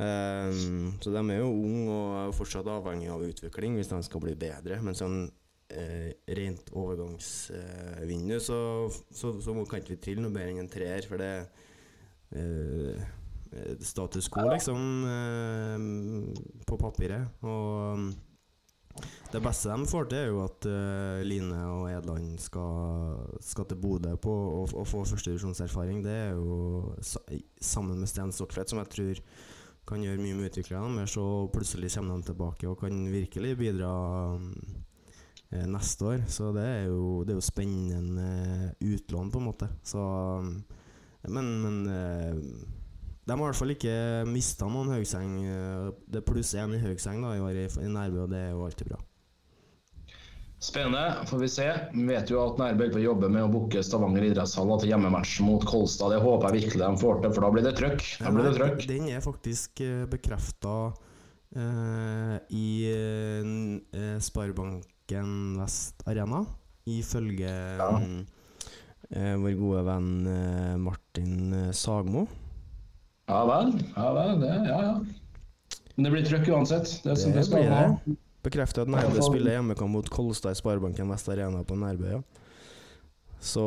Um, så de er jo unge og er fortsatt avhengig av utvikling hvis de skal bli bedre. Men sånn eh, rent overgangsvindu, så, så, så må- kan ikke vi trille noe bedre enn en treer. For det eh, eh, status quo, liksom, eh, på papiret. Og mm, det beste de får til, er jo at eh, Line og Edland skal, skal til Bodø på og få førstedivisjonserfaring. Det er jo sammen med Sten Stokfeldt, som jeg tror kan gjøre mye med utviklingen deres, så plutselig kommer de tilbake og kan virkelig bidra eh, neste år. Så det er jo, det er jo spennende utlån, på en måte. Så mm, Men, men eh, de har i hvert fall ikke mista noen Haugseng. eh, Det er pluss én i Haugseng da, i år i, i Nærbø, og det er jo alltid bra. Spennende, får vi se. Vi vet jo at Nærbø holder på å jobbe med å booke Stavanger idrettshall til hjemmematch mot Kolstad. Det håper jeg virkelig de får til, for da blir det trøkk. Da blir det trøkk. Den er faktisk bekrefta eh, i eh, n- Sparebanken Vest Arena, ifølge Ja. eh, vår gode venn eh, Martin eh, Sagmo. Ja vel. Ja vel. Det, ja, ja. Men det blir trøkk uansett. Det, Det det blir det. Bekrefter at Nærbø spiller hjemmekamp mot Kolstad i Sparebanken Vest Arena på Nærbø. Ja. Så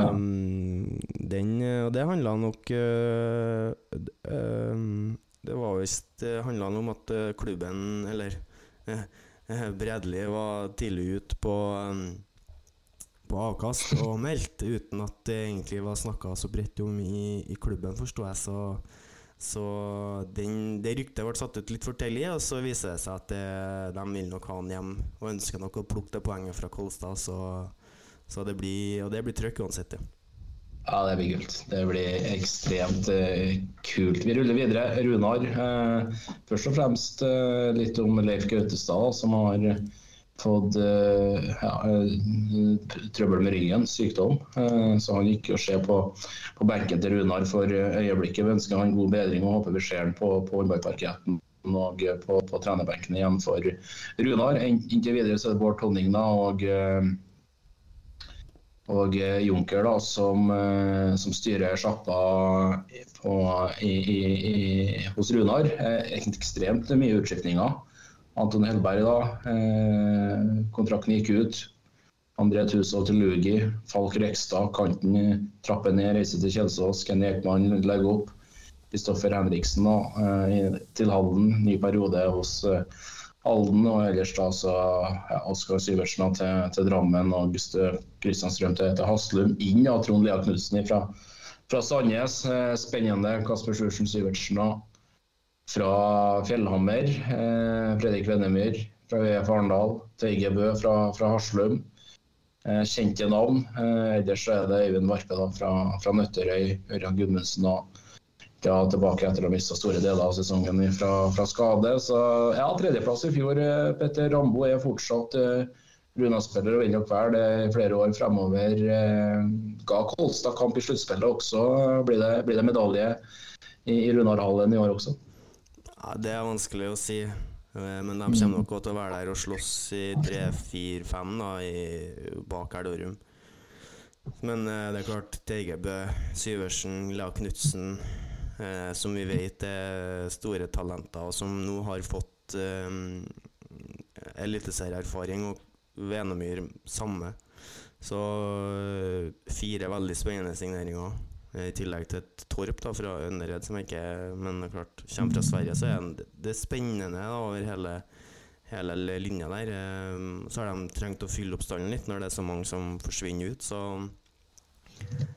Ja. um, den eh, Og det handla nok uh, um, Det var visst Det handla om at klubben, eller eh, Bredli, var tidlig ut på um, på avkast og meldt, uten at det egentlig var snakka så bredt om i, i klubben, forstår jeg. Så, så den, det ryktet ble satt ut litt for tidlig, og så viser det seg at det, de vil nok ha han hjem og ønsker nok å plukke det poenget fra Kolstad. Så, så det blir, og det blir trøkk uansett, ja. Ja, det blir kult. Det blir ekstremt eh, kult. Vi ruller videre. Runar, eh, først og fremst eh, litt om Leif Gautestad, som har fått eh, ja, eh, trøbbel med ryggen, sykdom. Eh, Så han gikk og se på, på benken til Runar for øyeblikket. Vi ønsker han god bedring og håper vi ser han på, på håndballparketten og på, på trenerbenken igjen for Runar. Inntil videre så er det Bård Tonning og eh, og eh, Junker, da, som, eh, som styrer sjappa hos Runar. Eh, Ekstremt mye utskiftninger. Anton Hellberg, da. Kontrakten gikk ut. André Tusov til Lugi. Falk Rekstad, kanten Trappen ned, reiser til Kjelsås. Kenny Ekman legger opp. Kristoffer Henriksen da, til Halden. Ny periode hos eh, Halden. Og ellers da så ja, Oskar Syversen til, til Drammen og Auguste Kristianstrøm til, til Haslum. Inn av Trond Lea Knutsen fra, fra Sandnes. Eh, spennende. Kasper Sjursen Syvertsen da, fra Fjellhammer. Eh, Fredrik Vennemyr fra VF Arendal. Teige Bø fra, fra Haslum. Eh, kjente navn. Eh, ellers så er det Øyvind Varpe da, fra, fra Nøtterøy. Ørjan Gudmundsen da, ja, tilbake etter å ha mista store deler av sesongen fra, fra skade. Så ja, tredjeplass i fjor. eh, Petter Rambo er fortsatt uh, Runa-spiller og vil nok være det i flere år fremover. Uh, ga Kolstad kamp i sluttspillet også. Blir det, blir det medalje i, i Runarhallen i år også? Ja, det er vanskelig å si. Men de kommer nok til å være der og slåss i 3-4-5 da, i- bak Elverum. Men det er klart, Teigebø, Syversen, Lea Knutsen, eh, som vi vet er store talenter, og som nå har fått eh, eliteserieerfaring, og Venemyr samme. Så eh, fire veldig spennende signeringer. Eh, I tillegg til et Torp da, fra Ønnered, som ikke Men klart, kommer fra Sverige, så er det, det er spennende da, over hele, hele linja der. Eh, Så har de trengt å fylle opp stallen litt når det er så mange som forsvinner ut, så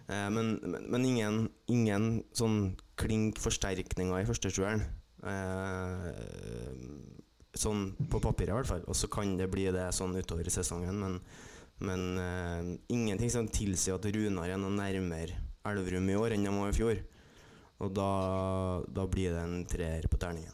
Men, men, men ingen, ingen sånn klink forsterkninger i førsteseeren. Eh, sånn på papiret, i hvert fall. Og så kan det bli det sånn utover i sesongen, men, men eh, ingenting som tilsier at Runar er noe nærmere Elverum i år enn de var i fjor. Og da, da blir det en treer på terningen.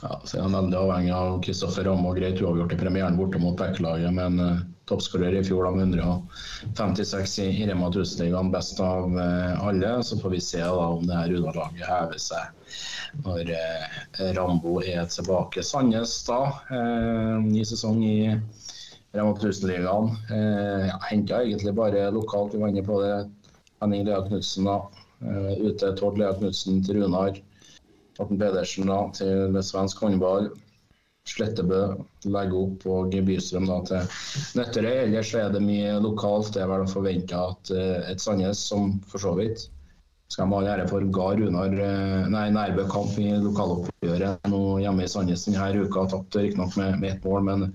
Ja, så er han veldig avhengig av Kristoffer Ramme og greit uavgjort i premieren borte mot Bekkelaget, men uh, toppskårer i fjor med 156 i, Rema 1000-ligaen, best av uh, alle. Så får vi se da om det her Runar-laget hever seg når uh, Rambo er tilbake. Sandnes da, uh, ny sesong i Rema 1000-ligaen. Uh, Henta egentlig bare lokalt, vi var inne på det. Henning Lea Knutsen da, ute. Tord Lea Knutsen til Runar. Morten Pedersen da, til svensk håndball. Slettebø legger opp og Bystrøm da, til Nøtterøy. Ellers er det mye lokalt. Det er vel å forvente at uh, et Sandnes som for så vidt skal man ha ære for ga Runar uh, nei, Nærbø kamp i lokaloppgjøret nå hjemme i Sandnes denne uka. Tapt riktignok med, med ett mål, men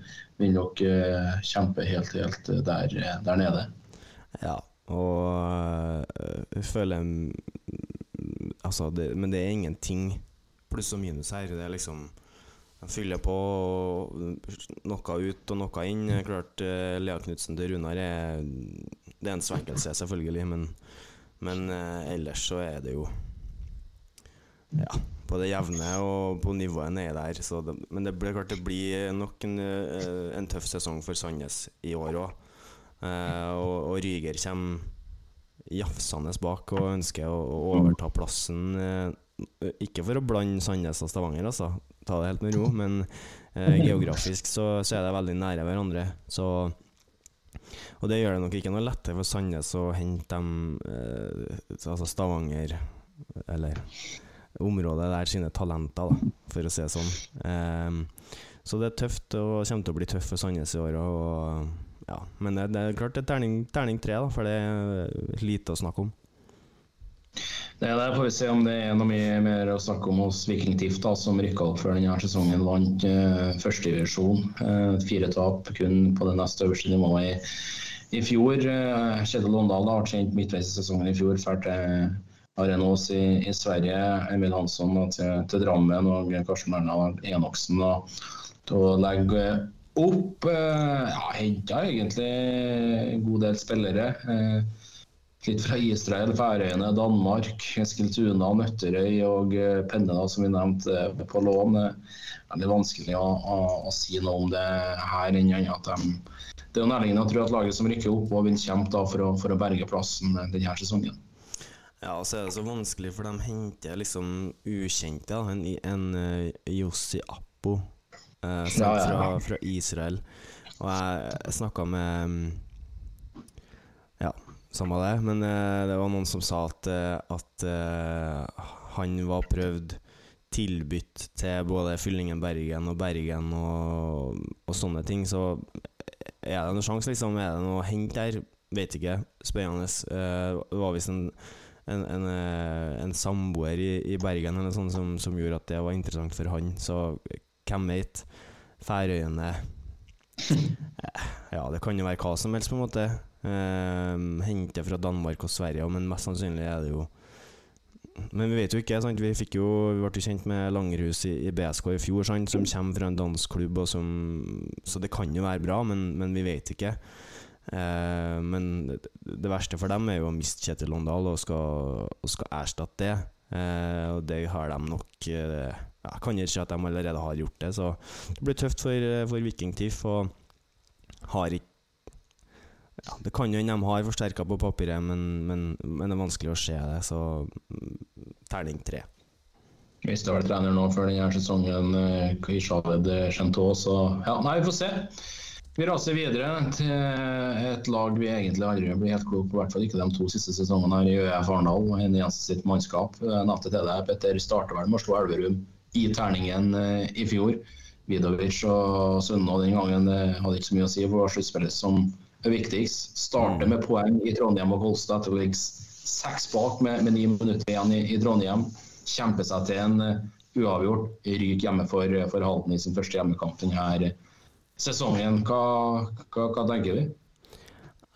vil nok uh, kjempe helt, helt der, der nede. Ja, og jeg føler Altså, det, men det er ingenting pluss og minus her. Det er liksom jeg fyller på noe ut og noe inn. Klart øh, Lea Knutsen til Runar er Det er en svekkelse, selvfølgelig, men, men øh, ellers så er det jo Ja, på det jevne og på nivået nede der. Det, men det blir klart det blir nok en, øh, en tøff sesong for Sandnes i år òg. Eh, og, og Ryger kommer jafsende bak og ønsker å, å overta plassen. eh, ikke for å blande Sandnes og Stavanger, altså, ta det helt med ro, men eh, geografisk så, så er det veldig nære hverandre. Så, og det gjør det nok ikke noe lettere for Sandnes å hente dem, eh, altså Stavanger, eller området der sine talenter, da, for å si det sånn. Eh, så det er tøft, og kommer til å bli tøft for Sandnes i år. Og, ja, men det, det er klart det er terning, terning tre, da, for det er lite å snakke om. Det er der får vi se om det er noe mye mer å snakke om hos Viking TIF, da, som rykka opp før denne sesongen. Vant eh, førstedivisjon. Eh, fire tap kun på det nest øverste nivået i, i fjor. Eh, Kjetil Låndal da, ble kjent midtveis i sesongen i fjor. Drar til Arenås i, i Sverige. Emil Hansson da, til, til Drammen og Karsten Bernhard Enoksen da, til å legge opp. Eh, ja, henta egentlig en god del spillere. Eh, litt fra Israel, Færøyene, Danmark, Eskiltuna, Nøtterøy og eh, Penne, som vi nevnte eh, på lån. Det er veldig vanskelig å, å, å si noe om det her, enn at de, det er jo nærliggende å tro at laget som rykker opp, og vil kjempe for, å, for å berge plassen denne sesongen. Ja, og så er det så vanskelig, for de henter liksom ukjente. Da. En, en uh, Yossi Appo ja. Fra, fra, Israel. Og jeg, jeg snakka med mm, samme det, men uh, det var noen som sa at, at han var prøvd tilbudt til både Fyllingen Bergen og Bergen og, og sånne ting, så er det noen sjanse, liksom? Er det noe å hente der? Vet ikke. Spennende. det var visst en en, en, eh, en samboer i, i, Bergen eller sånn som, som, gjorde at det var interessant for han. Så hvem vet? Færøyene eh, Ja, det kan jo være hva som helst, på en måte. Eh, Henta fra Danmark og Sverige, men mest sannsynlig er det jo Men vi vet jo ikke. Sant? Vi jo, vi ble jo kjent med Langerhus i, i BSK i fjor, sant? som kommer fra en dansk klubb, som, så det kan jo være bra, men, men vi vet ikke. Uh, men det verste for dem er jo å miste Kjetil Låndal og skal, og skal erstatte det. Uh, og det har de nok eh, Jeg kan ikke si at de allerede har gjort det, så det blir tøft for, for Viking TIFF. Og har ikke ja, Det kan jo hende de har forsterka på papiret, men, men, men, det er vanskelig å se det, så mm, terning tre. Hvis du har vært trener nå før denne sesongen, Kvishaved Chentaux, så ja, nei, vi får se. Vi raser videre til et lag vi egentlig aldri blir helt klok på, i hvert fall ikke de to siste sesongene her i ØF Arendal. En eneste sitt mannskap. Natt til deg, Petter starter vel med å slå Elverum i terningen eh, i fjor. Vidovic og Sønna den gangen hadde ikke så mye å si for det sluttspillet som er viktigst. Starte med poeng i Trondheim og Kolstad etter å ligge seks bak med, med ni minutter igjen i, i Trondheim. Kjempe seg til en uh, uavgjort. Ryk hjemme for, for Halden i sin første hjemmekamp denne sesongen. Hva, hva, hva tenker vi?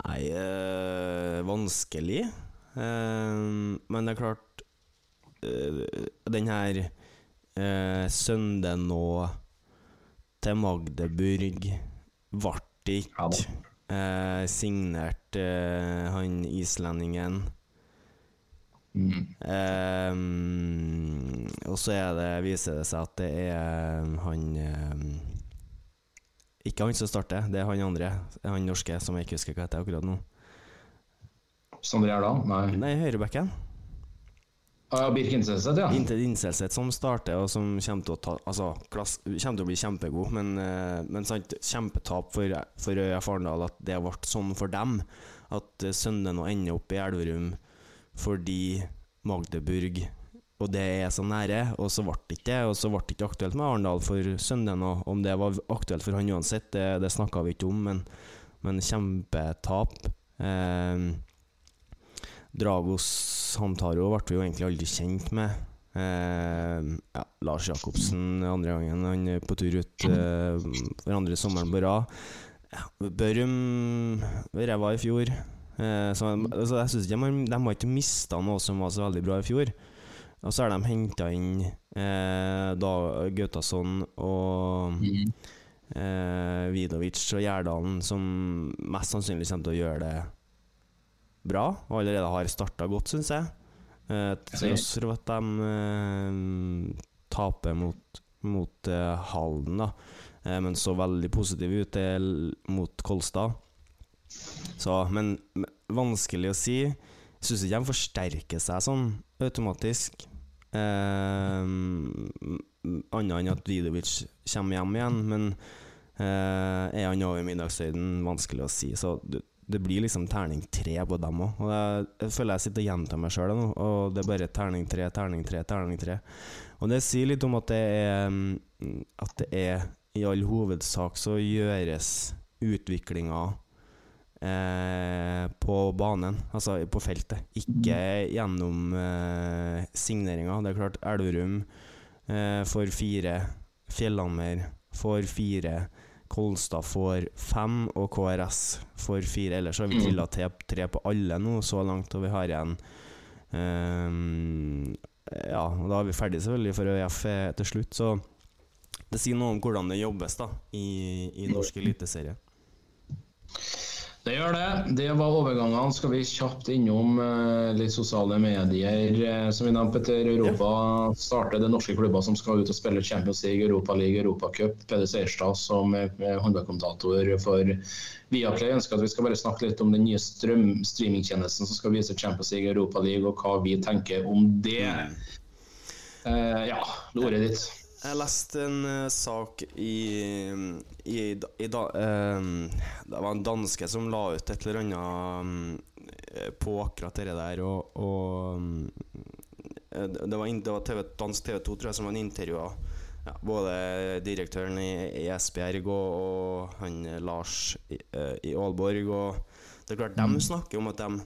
Nei, øh, vanskelig. Uh, men det er klart uh, Den her uh, søndagen nå til Magdeburg ble ikke uh, signert han islendingen. Mm. og så det, viser det seg at det er han ikke han som starter, det er han andre. Han norske som jeg ikke husker hva heter akkurat nå. Sondre Gjerdal? Nei. Nei, høyrebacken. Ah, Birk Inselseth, ja. Inselseth som starter, og som kommer til å, ta, altså, klass, kommer til å bli kjempegod. Men, uh, men sant, kjempetap for, for Øya Farendal at det ble sånn for dem. At uh, sønnen nå ender opp i Elverum fordi Magdeburg og det er så nære, og så ble det ikke Og så ble det ikke aktuelt med Arendal for sønnen. Og om det var aktuelt for han uansett, det, det snakka vi ikke om, men, men kjempetap. Eh, Dragos Santaro ble vi jo egentlig aldri kjent med. Eh, ja, Lars Jacobsen andre gangen, han er på tur ut eh, for andre sommeren på rad. Ja, Børum ræva i fjor. Eh, så, altså, jeg synes ikke de, de har ikke mista noe som var så veldig bra i fjor. Og så har de henta inn eh, da Gautason og mm. eh, Vidovic og Gjerdalen, som mest sannsynlig kommer til å gjøre det bra, og allerede har starta godt, syns jeg. Eh, til tross for at de eh, taper mot, mot eh, Halden, da. Eh, men så veldig positiv ut mot Kolstad. Så, men vanskelig å si. Syns ikke de forsterker seg sånn automatisk. Annet enn at Vidovic kommer hjem igjen, men eh, er han over middagshøyden? Vanskelig å si. Så det, det blir liksom terning tre på dem òg. Og jeg, føler jeg sitter og gjentar meg sjøl nå, og det er bare terning tre, terning tre, terning tre. Og det sier litt om at det er At det er i all hovedsak så gjøres utviklinga eh, på banen, altså på feltet. Ikke gjennom eh, signeringa. Det er klart, Elverum eh, får fire, Fjellhammer får fire, Kolstad får fem, og KRS får fire. Ellers har vi mm. trilla tre på alle nå så langt, og vi har igjen um, Ja, og da er vi ferdig selvfølgelig for ØIF til slutt, så det sier noe om hvordan det jobbes da i, i norsk eliteserie. Det gjør det. Det var overgangene. Skal vi kjapt innom eh, litt sosiale medier. Eh, som vi nevnte, Petter, Europa starter det norske klubber som skal ut og spille Champions League, Europa League, Europacup. Peder Seierstad som er håndballkommentator for Viaplay ønsker at vi skal bare snakke litt om den nye strøm streamingtjenesten som skal vise Champions League, Europa League, og hva vi tenker om det. Eh, ja, ordet ditt. Jeg leste en uh, sak i, i, i da, eh, Det var en danske som la ut et eller annet um, på akkurat det der, og, og um, Det var, det var TV, dansk TV 2 tror jeg, som var intervjua ja, både direktøren i, i Esbjerg og, og han Lars i, uh, i Aalborg. Og det er klart, de snakker om at de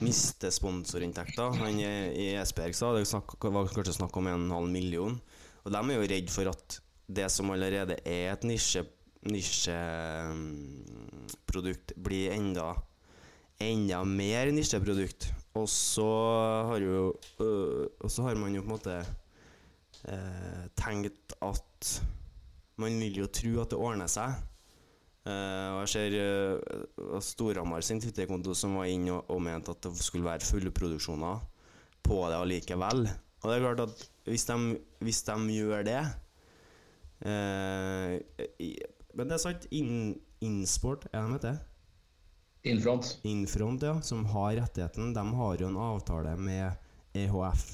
mister sponsorinntekter. Han i Esbjerg sa det var kanskje snakk om en halv million. Og de er jo redd for at det som allerede er et nisje nisjeprodukt, blir enda enda mer nisjeprodukt. Og så har jo øh, Og så har man jo på en måte øh, tenkt at man vil jo tro at det ordner seg. Eh, og jeg ser uh, Storhamar sin Twitter-konto som var inne og, og mente at det skulle være fullproduksjoner på det allikevel. Og det er klart at hvis de, hvis de gjør det uh, i, Men det er sant, In, Insport, er de heter? Infront. Infront, ja, som har rettigheten, de har jo en avtale med EHF.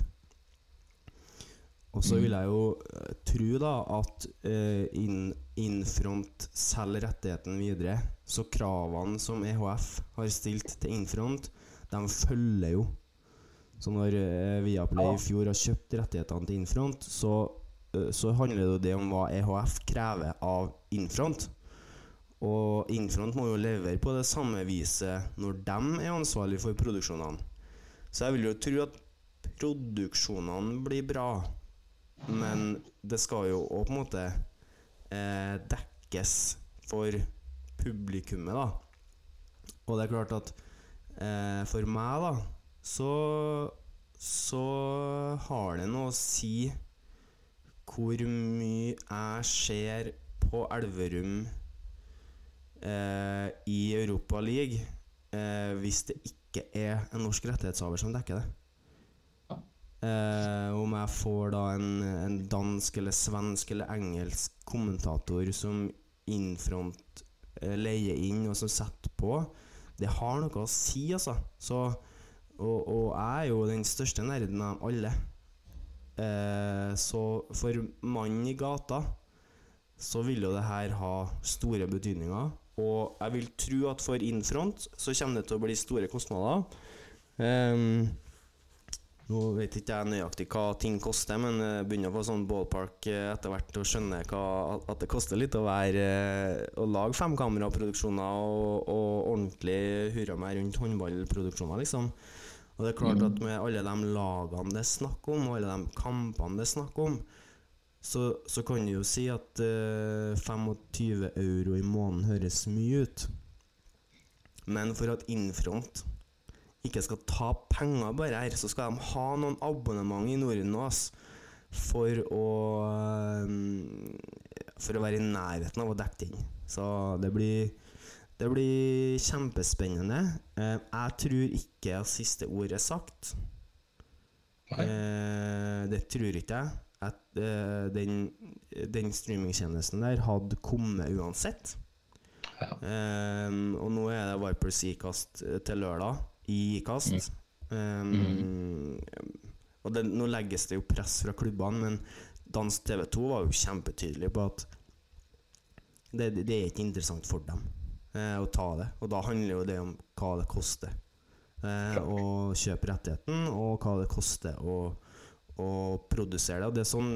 Og så vil jeg jo eh, tro da at eh, in, Infront selger rettigheten videre. Så kravene som EHF har stilt til Infront, de følger jo. Så når uh, Viaplay i fjor har kjøpt rettighetene til Infront, så, uh, så handler det om hva EHF krever av Infront. Og Infront må jo levere på det samme viset når de er ansvarlig for produksjonene. Så jeg vil jo tro at produksjonene blir bra, men det skal jo òg på en måte eh, dekkes for publikummet, da. Og det er klart at eh, for meg, da, så så har det noe å si hvor mye jeg ser på Elverum eh, i Europa League eh, hvis det ikke er en norsk rettighetshaver som dekker det. Eh, om jeg får da en, en dansk eller svensk eller engelsk kommentator som innfront eh, leier inn og som setter på, det har noe å si, altså. Så, og, og jeg er jo den største nerden av alle. Eh, så for mannen i gata så vil jo det her ha store betydninger. Og jeg vil tro at for Infront så kommer det til å bli store kostnader. Ehm, nå vet ikke jeg nøyaktig hva ting koster, men jeg begynner å få sånn ballpark eh, etter hvert å skjønne hva, at det koster litt å, være, eh, å lage femkameraproduksjoner og, og ordentlig hurra meg rundt håndballproduksjoner, liksom. Og det er klart at med alle de lagene det er snakk om, og alle de kampene det er snakk om, så, så kan du jo si at uh, 25 euro i måneden høres mye ut. Men for at Infront ikke skal ta penger bare her, så skal de ha noen abonnement i Norden nå, for å eh, For å være i nærheten av å dekke det inn. Så det blir det blir kjempespennende. Eh, jeg tror ikke at siste ord er sagt. Nei. Eh, det tror ikke jeg. At, den, den streamingtjenesten der hadde kommet uansett. Ja. Og nå er det Viper eh, til lørdag i kast. Um, mm. Og det, nå legges det jo press fra klubbene, men Dans TV 2 var jo kjempetydelig på at det, det er ikke interessant for dem eh, å ta det. Og da handler jo det om hva det koster eh, å kjøpe rettigheten, og hva det koster å, å produsere det. Og det er sånn,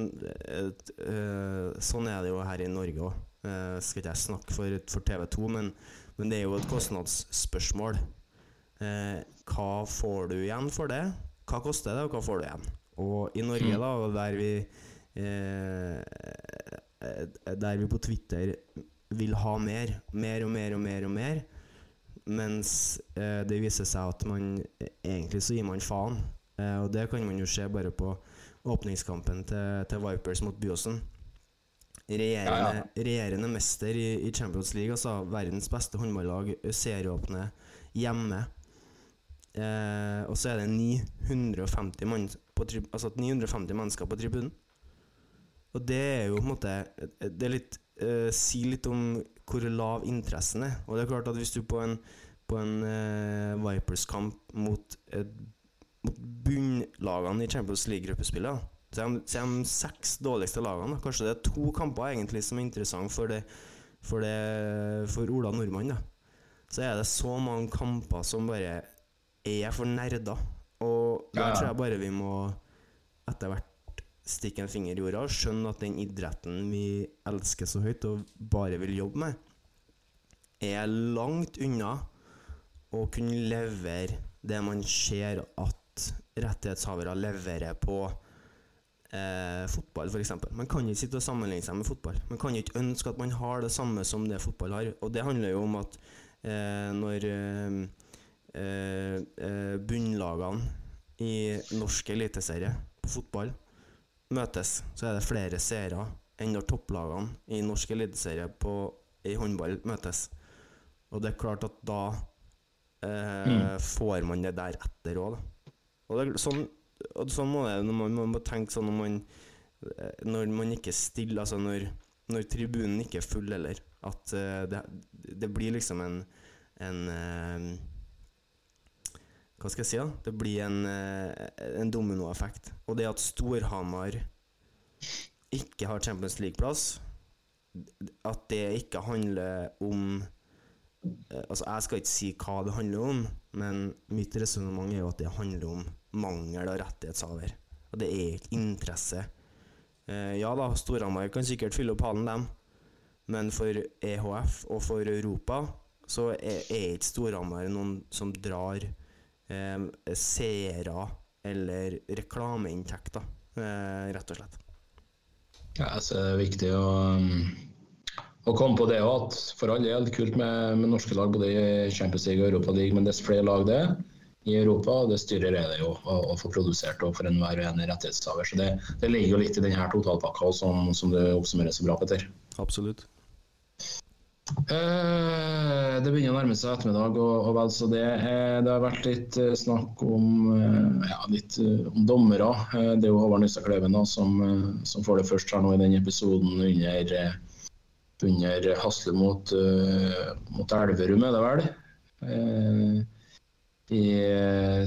eh, sånn er det jo her i Norge òg. Eh, skal ikke jeg snakke for, for TV 2, men, men det er jo et kostnadsspørsmål. Eh, hva får du igjen for det? Hva koster det, og hva får du igjen? Og i Norge, da, der vi eh, Der vi på Twitter vil ha mer, mer og mer og mer og mer, mens eh, det viser seg at man egentlig så gir man faen. Eh, og det kan man jo se bare på åpningskampen til, til Vipers mot Byåsen. Regjerende, regjerende mester i, i Champions League, altså verdens beste håndballag, serieåpne hjemme. Eh, og så er det 950, mann på altså 950 mennesker på tribunen. Og det er jo på en måte Det litt eh, sier litt om hvor lav interessen er. Og det er klart at hvis du på en, på en eh, Vipers-kamp mot, mot bunnlagene i Champions League-gruppespillet, så er de, seks dårligste lagene. Kanskje det er to kamper egentlig som er interessante for, det, for, for Ola Nordmann. Da. Så er det så mange kamper som bare er for nerder. Og da Ja, tror jeg bare vi må etter hvert stikke en finger i jorda og skjønne at den idretten vi elsker så høyt og bare vil jobbe med, er langt unna å kunne levere det man ser at rettighetshavere leverer på eh, fotball, f.eks. Man kan ikke sitte og sammenligne seg med fotball. Man kan ikke ønske at man har det samme som det fotball har. Og det handler jo om at eh, når eh, bunnlagene i norsk eliteserie på fotball møtes, så er det flere seere enn når topplagene i norsk eliteserie på, i håndball møtes. Og det er klart at da eh, får man det der etter òg, da. Og det, sånn, sånn må det når man, man må tenke sånn når man, eh, når man ikke stiller Altså når, når tribunen ikke er full, eller. At eh, det, det blir liksom en, en eh, Hva skal jeg si, da? Det blir en, eh, en dominoeffekt. Og det at Storhamar ikke har Champions League-plass, at det ikke handler om eh, Altså, jeg skal ikke si hva det handler om, men mitt resonnement er jo at det handler om mangel av rettighetshaver. Og det er ikke interesse. Eh, ja da, Storhamar kan sikkert fylle opp halen, dem, men for EHF og for Europa så er, er ikke Storhamar noen som drar eh, seere eller reklameinntekter, eh, rett og slett. Ja, så er det viktig å, um, å komme på det òg, at for all del kult med, med norske lag både i Champions League og Europa League, men dess flere lag det er i Europa, dess dyrere er det jo å, å få produsert og for enhver en rettighetshaver. Så det, det ligger jo litt i denne totalpakka som, som det oppsummerer så bra, Petter. Absolutt. Eh, det begynner å nærme seg ettermiddag, og, og vel så det. Det har vært litt eh, snakk om, eh, ja, litt, om dommere. Det er jo Håvard Nystad Kleven som, som får det først her nå i denne episoden under, under Hasle mot, mot Elverum, er det vel? I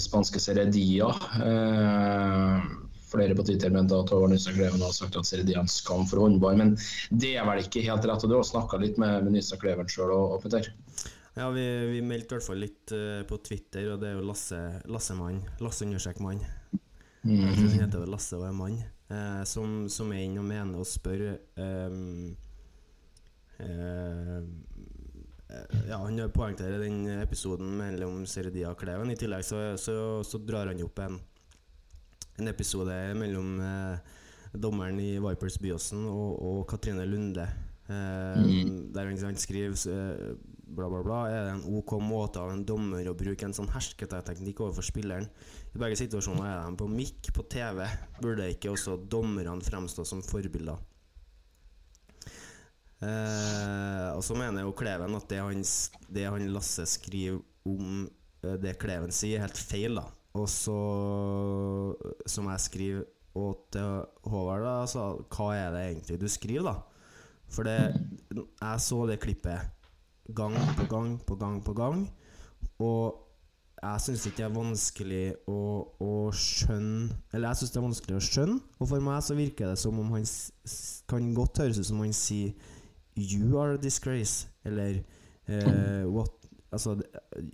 spanske Serie Dia. Eh, flere på Twitter mente at Nystad Kleven har sagt at Seredia er en skam for håndball, men det er vel ikke helt rett. og Du har snakka litt med, med Nystad Kleven sjøl og, og Petter. Ja, vi, vi meldte i hvert fall litt uh, på Twitter, og det er jo Lasse Lassemann. Lasse understrek mann. Jeg tror han heter vel Lasse og er mann. uh, som, som er inne og mener og spør ehm, uh, eh, Ja, han poengterer den episoden mellom Seredia og Kleven. I tillegg så, så, så drar han opp en, en episode mellom eh, dommeren i Vipers Byåsen og, og Katrine Lunde. Eh, Der han, skriver eh, bla, bla, bla. Er det en OK måte av en dommer å bruke en sånn hersketeknikk overfor spilleren? I begge situasjoner er de på mikk på TV. Burde ikke også dommerne fremstå som forbilder? Eh, og så mener jo Kleven at det han, det han Lasse skriver om det Kleven sier, er helt feil. da Og så, som jeg skriver og til Håvard, da, så hva er det egentlig du skriver, da? For det, jeg så det klippet gang på gang på gang på gang, og jeg syns ikke det er vanskelig å, å skjønne Eller jeg syns det er vanskelig å skjønne, og for meg så virker det som om han kan godt høres ut som han sier You are a disgrace, eller eh, what Altså,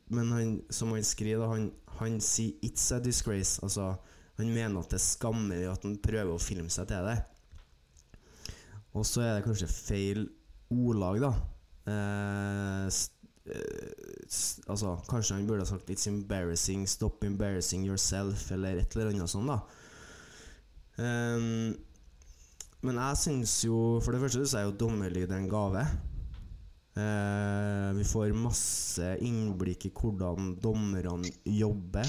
men han, som han skriver, han, han sier 'it's a disgrace'. Altså, han mener at det er skammelig at han prøver å filme seg til det. Og så er det kanskje feil ordlag, da. Eh, eh, altså, kanskje han burde ha sagt 'it's embarrassing', 'stop embarrassing yourself', eller et eller annet sånt, da. Ehm, men jeg syns jo For det første så er jo dommerlyd er en gave. Eh, vi får masse innblikk i hvordan dommerne jobber,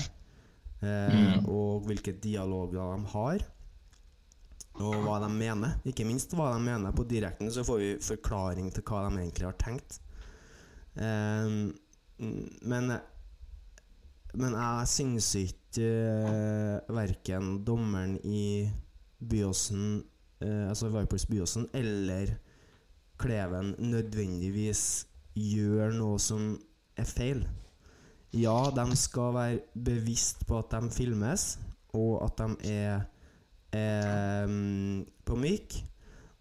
eh, og hvilke dialoger de har. og hva de mener. Ikke minst hva de mener. På direkten så får vi forklaring til hva de egentlig har tenkt. Um, men men jeg syns ikke uh, verken dommeren i Byåsen, uh, altså Vipers Byåsen, eller Kleven nødvendigvis gjør noe som er feil. Ja, de skal være bevisst på at de filmes, og at de er, er um, på mic.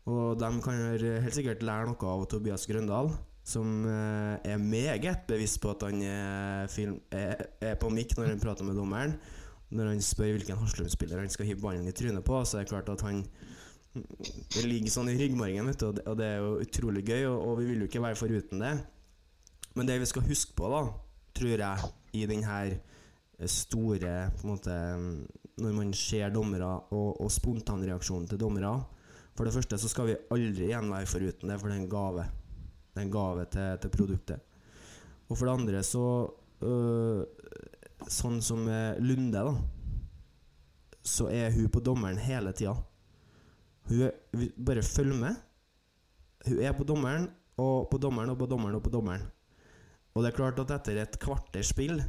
Og de kan helt sikkert lære noe av Tobias Grøndal som eh, er meget bevisst på at han er, film, er, er på mic når han prater med dommeren. Når han spør hvilken Haslum-spiller han skal hive ballen i trynet på, så er det klart at han Det ligger sånn i ryggmargen, vet du, og det, er jo utrolig gøy, og, og, vi vil jo ikke være foruten det. Men det vi skal huske på, da, tror jeg, i den her store på en måte, Når man ser dommere og, og spontanreaksjonen til dommere For det første så skal vi aldri igjen være foruten det, for det er en gave. Det er en gave til, til produktet. Og for det andre så øh, Sånn som Lunde, da. Så er hun på dommeren hele tida. Hun bare følger med. Hun er på dommeren, og på dommeren, og på dommeren, og på dommeren. Og det er klart at etter et kvarters spill,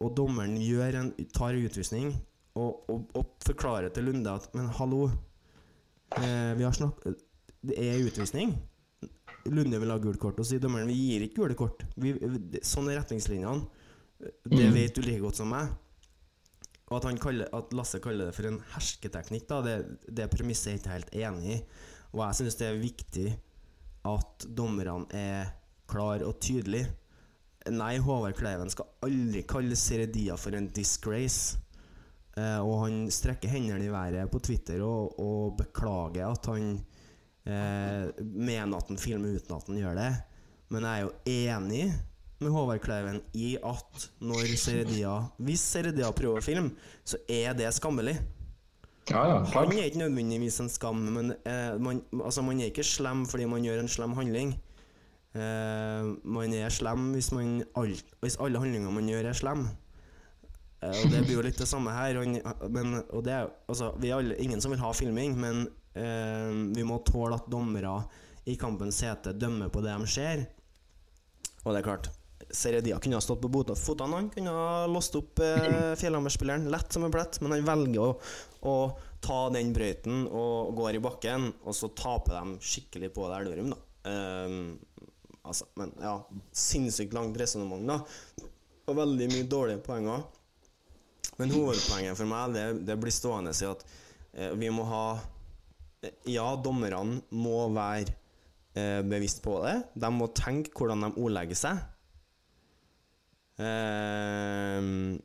og dommeren en, tar utvisning, og, og, og, forklarer til Lunde at Men hallo, eh, vi har snakket Det er utvisning. Lunde vil ha gult kort, og sier dommeren vi gir ikke gule kort. Vi, sånn er retningslinjene. Det mm. vet du like godt som meg. Og at, kaller, at, Lasse kaller det for en hersketeknikk, da, det, det premisset er jeg ikke helt enig i. Og jeg syns det er viktig at dommerne er klar og tydelig. Nei, Håvard Kleiven skal aldri kalle Seredia for en disgrace. Eh, og han strekker hendene i været på Twitter og, og beklager at han eh, mener at han filmer uten at han gjør det. Men jeg er jo enig med Håvard Kleiven i at når Seredia Hvis Seredia prøver film, så er det skammelig. Ja, ja, han er ikke nødvendigvis en skam, men eh, man, altså, man er ikke slem fordi man gjør en slem handling. Eh, man er slem hvis, man, all, hvis alle handlinger man gjør, er slem. Eh, og Det blir jo litt det samme her. Og, men, og det altså, vi er alle, ingen som vil ha filming, men Eh, vi må tåle at dommere i kampens hete dømmer på det de ser. Og det er klart, Seredia kunne ha stått på fotene. Han kunne ha låst opp eh, Fjellhammer-spilleren lett som en plett, men han velger å, å ta den brøyten og går i bakken, og så taper de skikkelig på det Elverum, da. Um, altså, men ja, sinnssykt langt resonnement, da. Og veldig mye dårlige poenger. Men hovedpoenget for meg, det, det blir stående i at eh, vi må ha ja, dommerne må være eh, bevisst på det. De må tenke hvordan de ordlegger seg. Eh,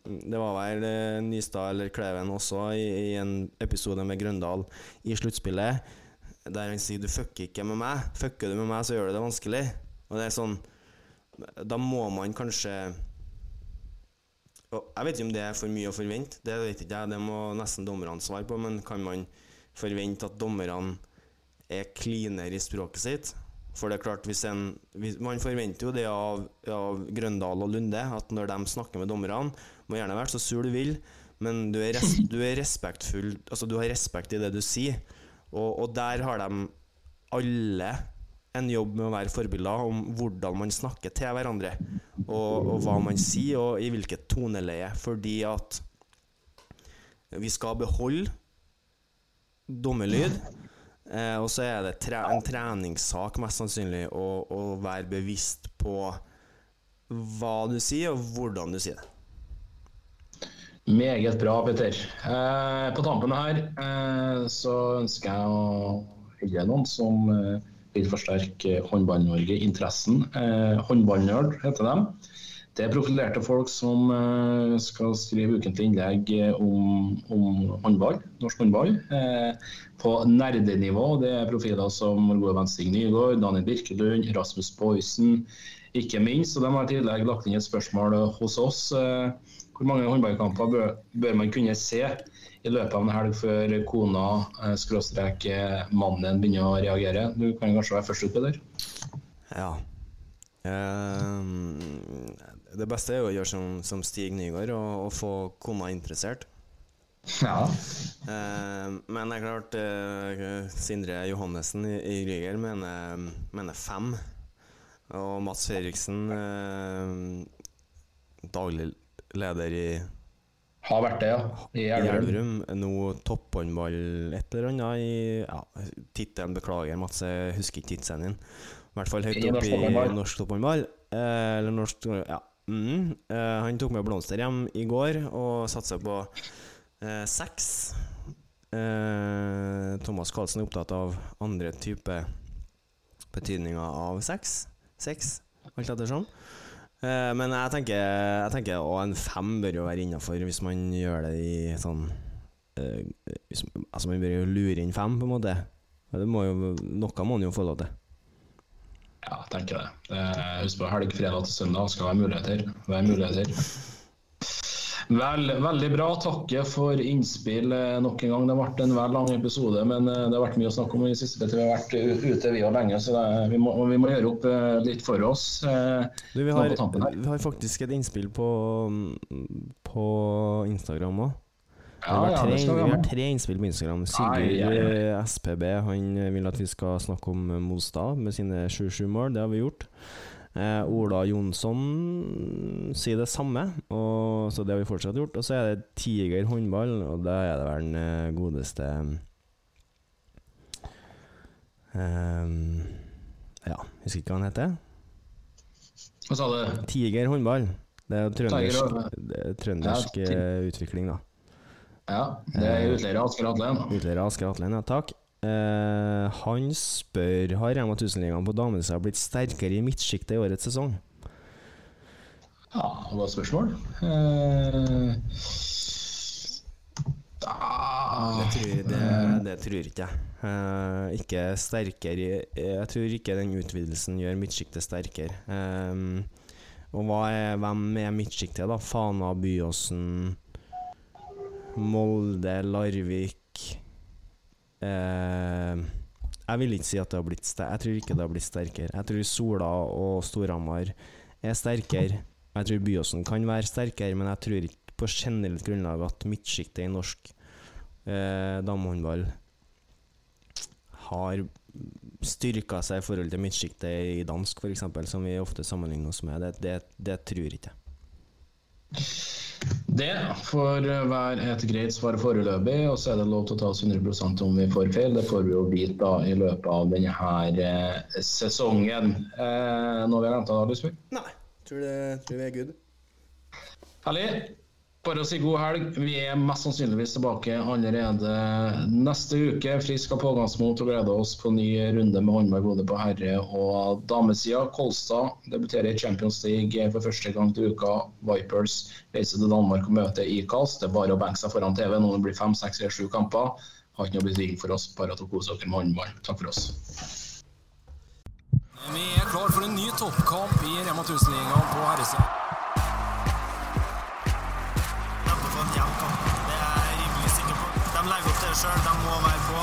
det var vel eh, Nystad eller Kleven også i, i, en episode med Grøndal i sluttspillet, der han sier 'du fucker ikke med meg'. Fucker du med meg, så gjør du det vanskelig. Og det er sånn Da må man kanskje Jeg vet ikke om det er for mye å forvente, det vet ikke jeg, det må nesten dommerne svare på, men kan man forvente at dommerne er cleanere i språket sitt. For det er klart, en, Man forventer jo det av, av, Grøndal og Lunde, at når de snakker med dommerne Må gjerne være så sur du vil, men du er, res, du er respektfull Altså, du har respekt i det du sier. Og, og der har de alle en jobb med å være forbilder om hvordan man snakker til hverandre. Og, og hva man sier, og i hvilket toneleie. Fordi at vi skal beholde dommelyd. Eh, og så er det tre en treningssak, mest sannsynlig, å, å, være bevisst på hva du sier, og hvordan du sier det. Meget bra, Petter. Eh, på tampen her eh, så ønsker jeg å hylle noen som eh, vil forsterke Håndball-Norge-interessen. Eh, Håndballnerd heter de. Det er profilerte folk som uh, skal skrive ukentlig innlegg eh, om, om håndball, norsk håndball, eh, på nerdenivå. Det er profiler som gode venn Nygaard, Daniel Birkelund, Rasmus Boysen, ikke minst. Og de har i tillegg lagt inn et spørsmål hos oss. Eh, hvor mange håndballkamper bør, bør, man kunne se i løpet av en helg før kona, skråstrek mannen, begynner å reagere? Du kan kanskje være først ute, Peder? Ja. Um, det beste er jo å gjøre som, som Stig Nygaard og, og få kona interessert. Ja. Eh, men det er klart, eh, Sindre Johannessen i, i Ryger mener, mener fem. Og Mats Fredriksen, eh, daglig leder i Har vært det, ja. I. Elverum. Nå topphåndball et eller annet i ja, Tittelen, beklager, Mats, jeg husker ikke tittelen din. I hvert fall høyt norsk i norsk topphåndball. Eh, eller norsk Ja. Mm. Eh, han tok med blomster hjem i går og satser på eh, seks. Eh, Thomas Karlsen er opptatt av andre typer betydninger av sex. Sex, alt ettersom. Eh, men jeg tenker, jeg tenker å, en fem bør jo være innafor hvis man gjør det i sånn eh, hvis, Altså, man bør jo lure inn fem, på en måte. Det må jo, noe må man jo få lov til. Ja, jeg. Eh, Husk på helg, fredag til søndag skal være muligheter. Være muligheter. Vel, veldig bra. Takker for innspill eh, nok en gang. Det har vært en vel lang episode, men eh, det har vært mye å snakke om i siste. Vi har vært ute vi og lenge, så det, vi, må, vi må gjøre opp eh, litt for oss. Eh, Du, vi, har, vi har faktisk et innspill på, på Instagram òg. Vi, har ja, tre, ja, vi vi har tre innspill på Instagram. Sigurd ja, ja, eh, SPB Han vil at vi skal snakke om eh, Mostad med sine 7-7 mål. Det har vi gjort. Eh, Ola Jonsson sier det samme, og, så det har vi fortsatt gjort. Og så er det Tiger håndball, og da er det vel den eh, godeste um, Ja, husker ikke hva han heter. Hva sa du? Tiger håndball. Det er trøndersk, det er trøndersk Ja, eh, utvikling, da. Ja, det er utleier Asker Atlen. Utleier Asker Atlen, ja takk. Uh, han spør Har Rema 1000-ligaen på damesida blitt sterkere i midtsjiktet i årets sesong. Ja, godt spørsmål. Uh, da, Det tror, det, det tror ikke jeg. Uh, ikke sterkere Jeg tror ikke den utvidelsen gjør midtsjiktet sterkere. Eh, og er, hvem er midtsjiktet, da? Fana, Byåsen, Molde, Larvik eh, Jeg vil ikke si at det har blitt Jeg tror ikke det har blitt sterkere. Jeg tror Sola og Storhamar er sterkere. Jeg tror Byåsen kan være sterkere, men jeg tror ikke på generelt grunnlag at midtsjiktet i norsk eh, damehåndball har styrka seg i forhold til midtsjiktet i dansk, f.eks., som vi ofte sammenligner oss med. Det, det, det tror jeg ikke. Det får være et greit svar foreløpig, og så er det lov til å ta oss 100 om vi får feil. Det får vi jo vite da i løpet av denne her, eh, sesongen. Eh, har vi glemt det, da, Lysbjørn. Nei, tror, det, tror vi er good. Herlig. Bare å si god helg. Vi er mest sannsynligvis tilbake allerede neste uke. Frisk av pågangsmot og gleder oss på ny runde med håndball både på herre- og damesida. Kolstad debuterer i Champions League for første gang til uka. Vipers reiser til Danmark og møter ICAS. Det er bare å benke seg foran TV når det blir fem, seks eller sju kamper. Har ikke noe betydning for oss, bare å kose dere med håndball. Takk for oss. Vi er klar for en ny toppkamp i Rema 1000-ligaen på herresida. Til sjøl. De må være på.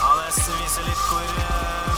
Ja, det viser litt hvor, eh,